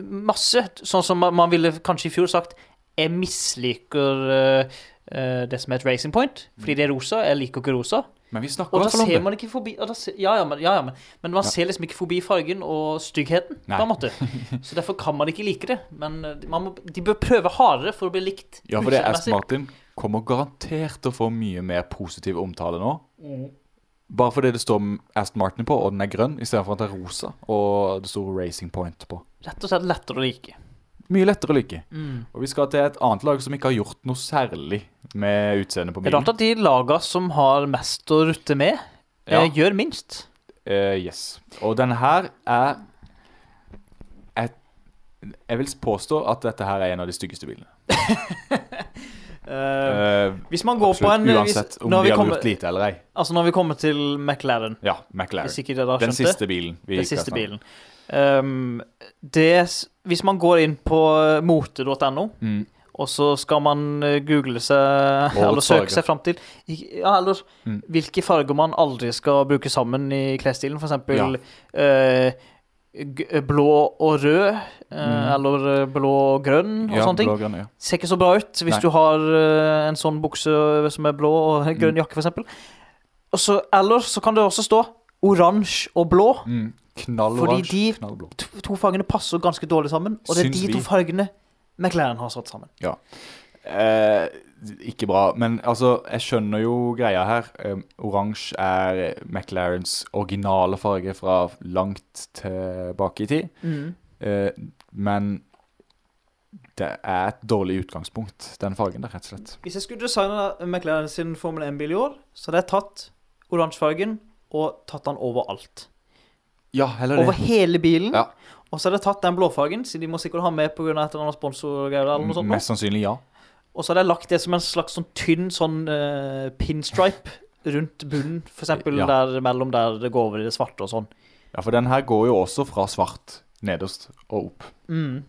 Masse. Sånn som man, man ville kanskje i fjor sagt Jeg misliker eh, eh, det som heter racing point, fordi det er rosa. Jeg liker ikke rosa. men vi snakker Og da ser om ser man ikke forbi ser, ja, ja, men, ja, ja, men, men man Ja. ser liksom ikke forbi fargen og styggheten, Nei. på en måte. Så derfor kan man ikke like det. Men eh, man må, de bør prøve hardere for å bli likt. Ja, for det er Aston Martin kommer garantert til å få mye mer positiv omtale nå. Mm. Bare fordi det står Aston Martin på, og den er grønn, istedenfor at det er rosa og det står Racing Point på. Rett og slett lettere å like. Mye lettere å like. Mm. Og vi skal til et annet lag som ikke har gjort noe særlig med utseendet på bilen. rart at de laga som har mest å rutte med, Ja. eh, gjør minst. Uh, yes. Og denne her er et, Jeg vil påstå at dette her er en av de styggeste bilene. Eh, hvis man går på en uansett hvis, om de vi har kommer, lurt lite eller ei. Altså når vi kommer til McLaren, Ja, McLaren. Den siste bilen. vi Den siste bilen. Um, det, hvis man går inn på mote.no, Mm. og så skal man eh, google seg Eller søke farger. seg fram til Ja, eller Mm. hvilke farger man aldri skal bruke sammen i klesstilen. Eksempel Ja. eh, g- blå og rød, eh, Mm. eller blå og grønn og Ja, sånne ting. blå-grønn, ja. Ser ikke så bra ut hvis Nei. du har eh, en sånn bukse som er blå og grønn Mm. jakke, eksempel. Eller så kan det også stå oransje og blå. Mm. Fordi de- knallblå. To, to fargene passer ganske dårlig sammen, og det er Syns de to vi. fargene McLaren har satt sammen. Ja. Eh, ikke bra, men altså, jeg skjønner jo greia her. Um, Oransje er McLarens originale farge fra langt tilbake i tid. Eh, men det er et dårlig utgangspunkt, den fargen der, rett og slett. Hvis jeg skulle designe McLaren sin Formel 1-bil i år, så hadde jeg tatt oransjefargen og tatt den overalt. Ja, heller det. Over hele bilen. Ja. Og så hadde jeg tatt den blåfargen, siden de må sikkert ha med pga. et eller annet sponsorgreier. Mest sannsynlig ja. Og så hadde jeg lagt det som en slags sånn tynn sånn uh, pinstripe rundt bunnen, for eksempel Ja. der mellom der det går over i det svarte og sånn. Ja, for den her går jo også fra svart nederst og opp. Mm.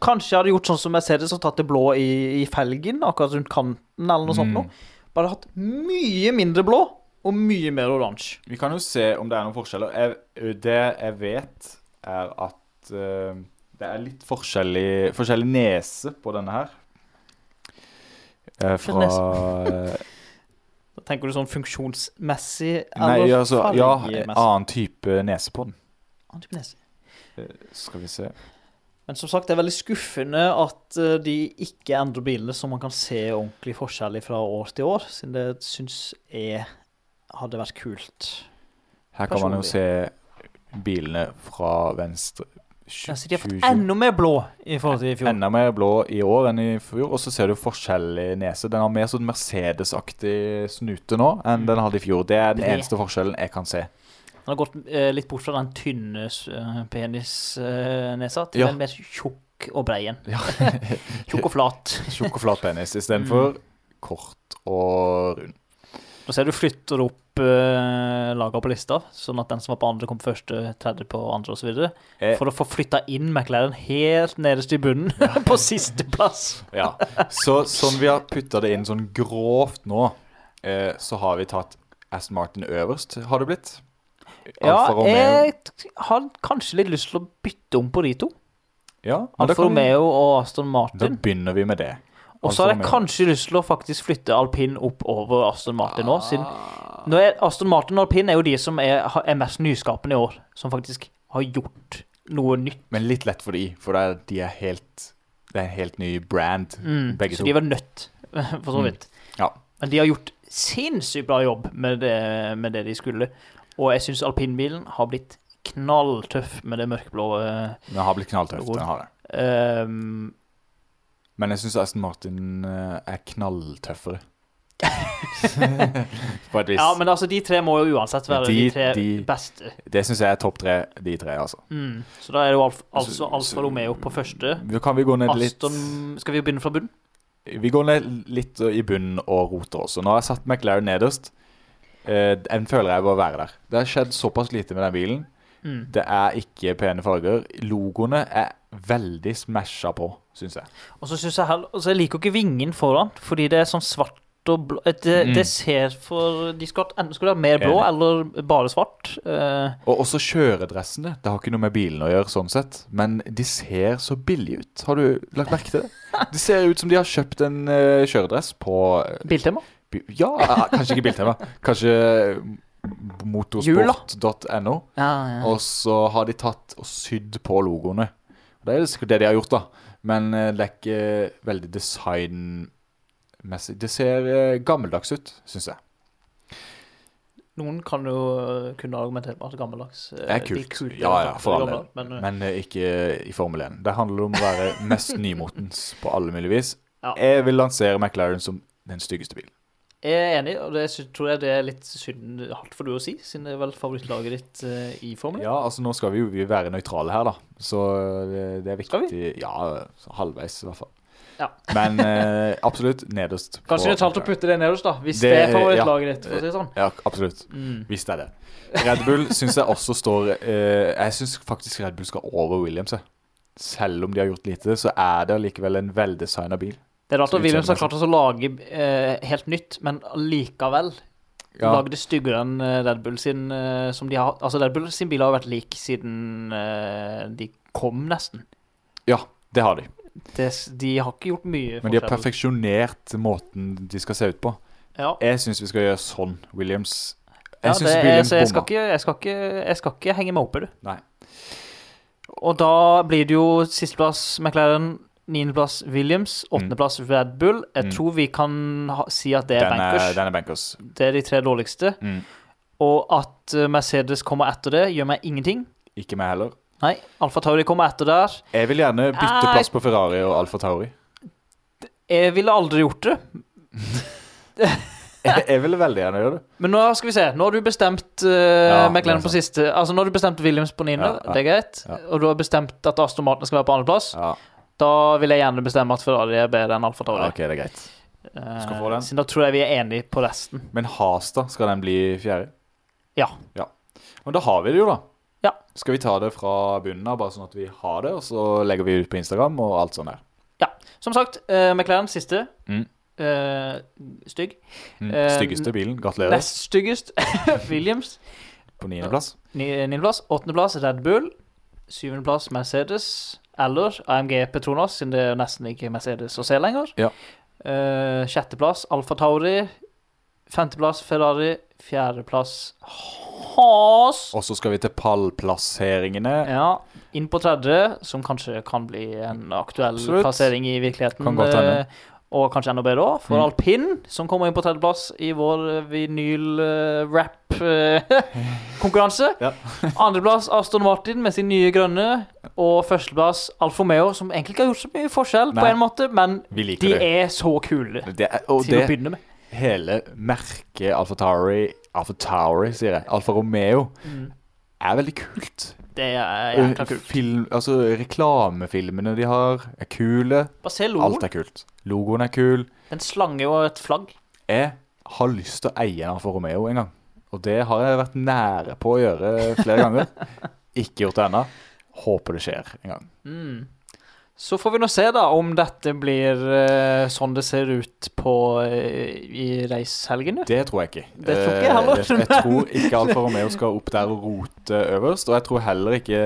Kanskje jeg hadde gjort sånn som jeg ser det, så tatt det blå i, i felgen, akkurat rundt kanten, eller noe sånt Mm. noe. Bare hatt mye mindre blå, og mye mer oransje. Vi kan jo se om det er noen forskjeller. Jeg, det jeg vet, er at uh, det er litt forskjellig, forskjellig nese på denne her. Eh, fra Da tenker du sånn funksjonsmessig Nei, eller altså Ja, annen type nese på den. Annen type nese. Eh, Skal vi se. Men som sagt, det er veldig skuffende at eh, de ikke endrer bilene, så man kan se ordentlig forskjellig fra år til år, siden det syns jeg hadde vært kult. Her kan man jo se bilene fra venstre Ja, så de har fått enda mer blå i forhold til i fjor. Enda mer blå i år enn i fjor. Og så ser du forskjellig nese. Den har mer sånn Mercedes-aktig snute nå enn den hadde i fjor. Det er den eneste forskjellen jeg kan se. Den har gått eh, litt bort fra den tynne uh, penisnesa til Ja. den mer tjukk og brei en. Ja. Tjukk og flat. Tjukk og flat penis istedenfor kort og rund. Nå ser du flytter opp uh, laga på lista, sånn at den som var på andre, kom på første, tredje på andre osv. Eh. For å få flytta inn McLaren helt nederst i bunnen, på sisteplass. Ja. Så sånn vi har putta det inn sånn grovt nå, eh, så har vi tatt Aston Martin øverst, har det blitt. Ja, Alfa jeg har kanskje litt lyst til å bytte om på de to. Ja, Alfa Romeo og Aston Martin. Da begynner vi med det. Og så har jeg kanskje lyst til å faktisk flytte alpin opp over Aston Martin nå, siden Ah. nå er Aston Martin og alpin er jo de som er, er mest nyskapende i år, som faktisk har gjort noe nytt. Men litt lett for de, for er, de er helt Det er en helt ny brand, begge Mm, så to. de var nødt, for så Mm. vidt. Ja. Men de har gjort sinnssykt bra jobb med det, med det de skulle. Og jeg syns alpinbilen har blitt knalltøff med det mørkeblå. eh, Den har blitt knalltøff, Den har det. ehm, Men jeg syns Aston Martin eh, er knalltøffere. På et vis. ja, men altså, de tre må jo uansett være de, De- tre de- beste. Det syns jeg er topp tre, de tre, altså. Mm. Så da er det jo Alf, altså Alfa Romeo på første. Kan vi gå ned litt Aston Skal vi begynne fra bunnen? Vi går ned litt i bunnen og roter også. Nå har jeg satt McLaren nederst. Eh, Den føler jeg bør være der. Det har skjedd såpass lite med den bilen. Mm. Det er ikke pene farger. Logoene er veldig smasha på, syns jeg. Og så synes jeg altså Jeg liker ikke vingen foran, fordi det er sånn svart og blå Det, Mm. det ser for De skulle hatt skulle ha mer blå eller bare svart. Uh. Og også kjøredressene. Det har ikke noe med bilen å gjøre, sånn sett. Men de ser så billige ut. Har du lagt merke til det? De ser ut som de har kjøpt en uh, kjøredress på uh, Biltema. bi- Ja, kanskje ikke Biltema. Kanskje motorsport.no. Ja, ja. Og så har de tatt og sydd på logoene. Det er sikkert det de har gjort, da. Men eh, det er ikke veldig designmessig. Det ser eh, gammeldags ut, syns jeg. Noen kan jo eh, kunne argumentere med at gammeldags er kult. er kult. Ja, ja, for all del. Men, eh, Men eh, ikke i Formel 1. Det handler om å være mest nymotens på alle mulige vis. Ja. Jeg vil lansere McLaren som den styggeste bilen. Jeg er enig, og det tror jeg det er litt synd hardt for du å si, siden det er vel favorittlaget ditt uh, i Formel 1. Ja, altså nå skal vi jo være nøytrale her, da. Så det, det er viktig. Skal Ja, halvveis i hvert fall. Ja. Men uh, absolutt nederst. Kanskje det er talt å putte det nederst, da, hvis Det- det, er favorittlaget ditt, for å si det sånn. Ja, absolutt. Mm. Hvis det er det. Red Bull syns jeg også står uh, Jeg syns faktisk Red Bull skal over Williams. jeg. Selv om de har gjort lite, så er det allikevel en veldesigna bil. Det er rart at Williams har klart å lage eh, helt nytt, men likevel Ja, lage det styggere enn eh, Red Bull sin, eh, som de har Altså, Red Bull sin bil har vært lik siden eh, de kom, nesten. ja det har de. Det, de har ikke gjort mye Men de har perfeksjonert måten de skal se ut på. Ja. Jeg syns vi skal gjøre sånn. Williams Ja, Jeg syns det bommer. Williams så jeg skal, ikke, jeg, skal ikke, jeg skal ikke henge meg opp i det. Nei. Og da blir det jo sisteplass McLaren, niendeplass Williams, åttendeplass Red Bull. Jeg Mm. tror vi kan ha, si at det er Den er, bankers. den er bankers. Det er de tre dårligste. Mm. Og at eh, Mercedes kommer etter det, gjør meg ingenting. Ikke meg heller. Nei, Alfa Tauri kommer etter der. Jeg vil gjerne bytte plass på Ferrari og Alfa Tauri. Jeg ville aldri gjort det. Jeg, jeg ville veldig gjerne gjøre det. Men nå skal vi se. Nå har du bestemt uh, Ja, McLaren på siste Altså, nå har du bestemt Williams på niende. Ja, ja. Det er greit. Og du har bestemt at Aston Martin skal være på andreplass. Ja, Da vil jeg gjerne bestemme at Ferrari er bedre enn Alfa Tauri. ok, det er greit. Eh, skal få den. Siden da tror jeg vi er enige på resten. Men Has, da? Skal den bli fjerde? Ja. Men da har vi det jo, da. Ja. Skal vi ta det fra bunnen av, bare sånn at vi har det, og så legger vi ut på Instagram og alt sånt der? Ja. Som sagt, uh, McLaren siste. Mm. Uh, stygg. Mm. Styggeste bilen. Gratulerer. Nest styggest Williams. På niendeplass. Ni- Niendeplass. Åttendeplass Red Bull. Syvendeplass Mercedes. Eller AMG Petronas, siden det er nesten ikke Mercedes å se lenger. Ja. Uh, sjetteplass Alfa Tauri. Femteplass Ferrari. Fjerdeplass Haas. Og så skal vi til pallplasseringene. Ja, inn på tredje, som kanskje kan bli en aktuell Absolutt. plassering i virkeligheten. Kan godt hende. eh, Og kanskje enda bedre òg, for Mm. alpin, som kommer inn på tredjeplass i vår vinyl-rap Cup-konkurranse. Ja. Andreplass Aston Martin med sin nye grønne. Og førsteplass Alfa Romeo, som egentlig ikke har gjort så mye forskjell, på en måte, men de det. er så kule det er, til å begynne med. hele merket Alfa Tauri Alfa Tauri, sier jeg. Alfa Romeo er veldig kult. Det er jækla kult. Film, altså Reklamefilmene de har, er kule. Bare se logoen. Alt er kult. Logoen er kul. En slange og et flagg. Jeg har lyst til å eie en Alfa Romeo en gang. Og det har jeg vært nære på å gjøre flere ganger. Ikke gjort det ennå. Håper det skjer en gang. Så får vi nå se da om dette blir uh, sånn det ser ut på uh, i reishelgen. Det tror jeg ikke. Det tror ikke jeg heller, Uh, Jeg, jeg tror ikke Alfa Romeo skal opp der og rote øverst. Og jeg tror heller ikke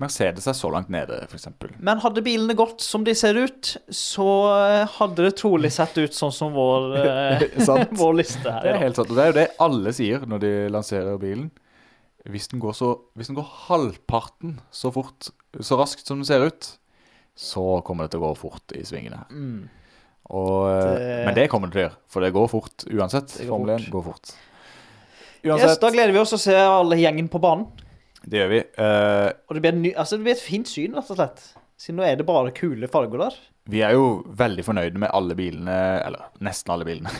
Mercedes er så langt nede, f.eks. Men hadde bilene gått som de ser ut, så eh, hadde det trolig sett ut sånn som vår, eh, vår liste her. Det er helt sant. Og det er jo det alle sier når de lanserer bilen. Hvis den går, så, hvis den går halvparten så fort, så raskt som den ser ut, så kommer det til å gå fort i svingene her. Og, eh, Det- Men det kommer det til å gjøre, for det går fort uansett. Går Formel 1 går fort. Yes, da gleder vi oss å se alle gjengen på banen. det gjør vi. Uh, Og det blir, ny, altså det blir et fint syn, rett og slett. Siden nå er det bare kule farger der. Vi er jo veldig fornøyde med alle bilene, eller nesten alle bilene.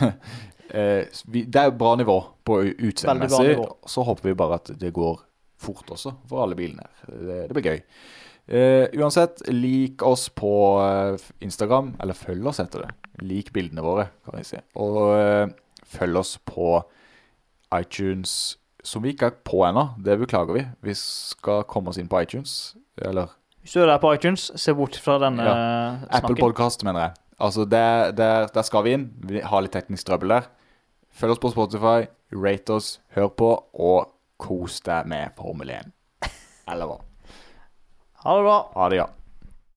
uh, vi, det er bra nivå på utseendemessig. Så håper vi bare at det går fort også for alle bilene. Det, det blir gøy. Eh, uansett, lik oss på eh, Instagram, eller følg oss, heter det. Lik bildene våre, kan jeg si. Og uh, følg oss på iTunes, som vi ikke er på ennå. Det beklager vi. Vi skal komme oss inn på iTunes. Eller Hvis du er der på iTunes, se bort fra denne Apple snakken. Podcast, mener jeg. Altså, der, der, der skal vi inn. Vi har litt teknisk trøbbel der. Følg oss på Spotify, rate oss, hør på, og kos deg med Formel 1. Eller hva? Ha det bra. Ha det, ja.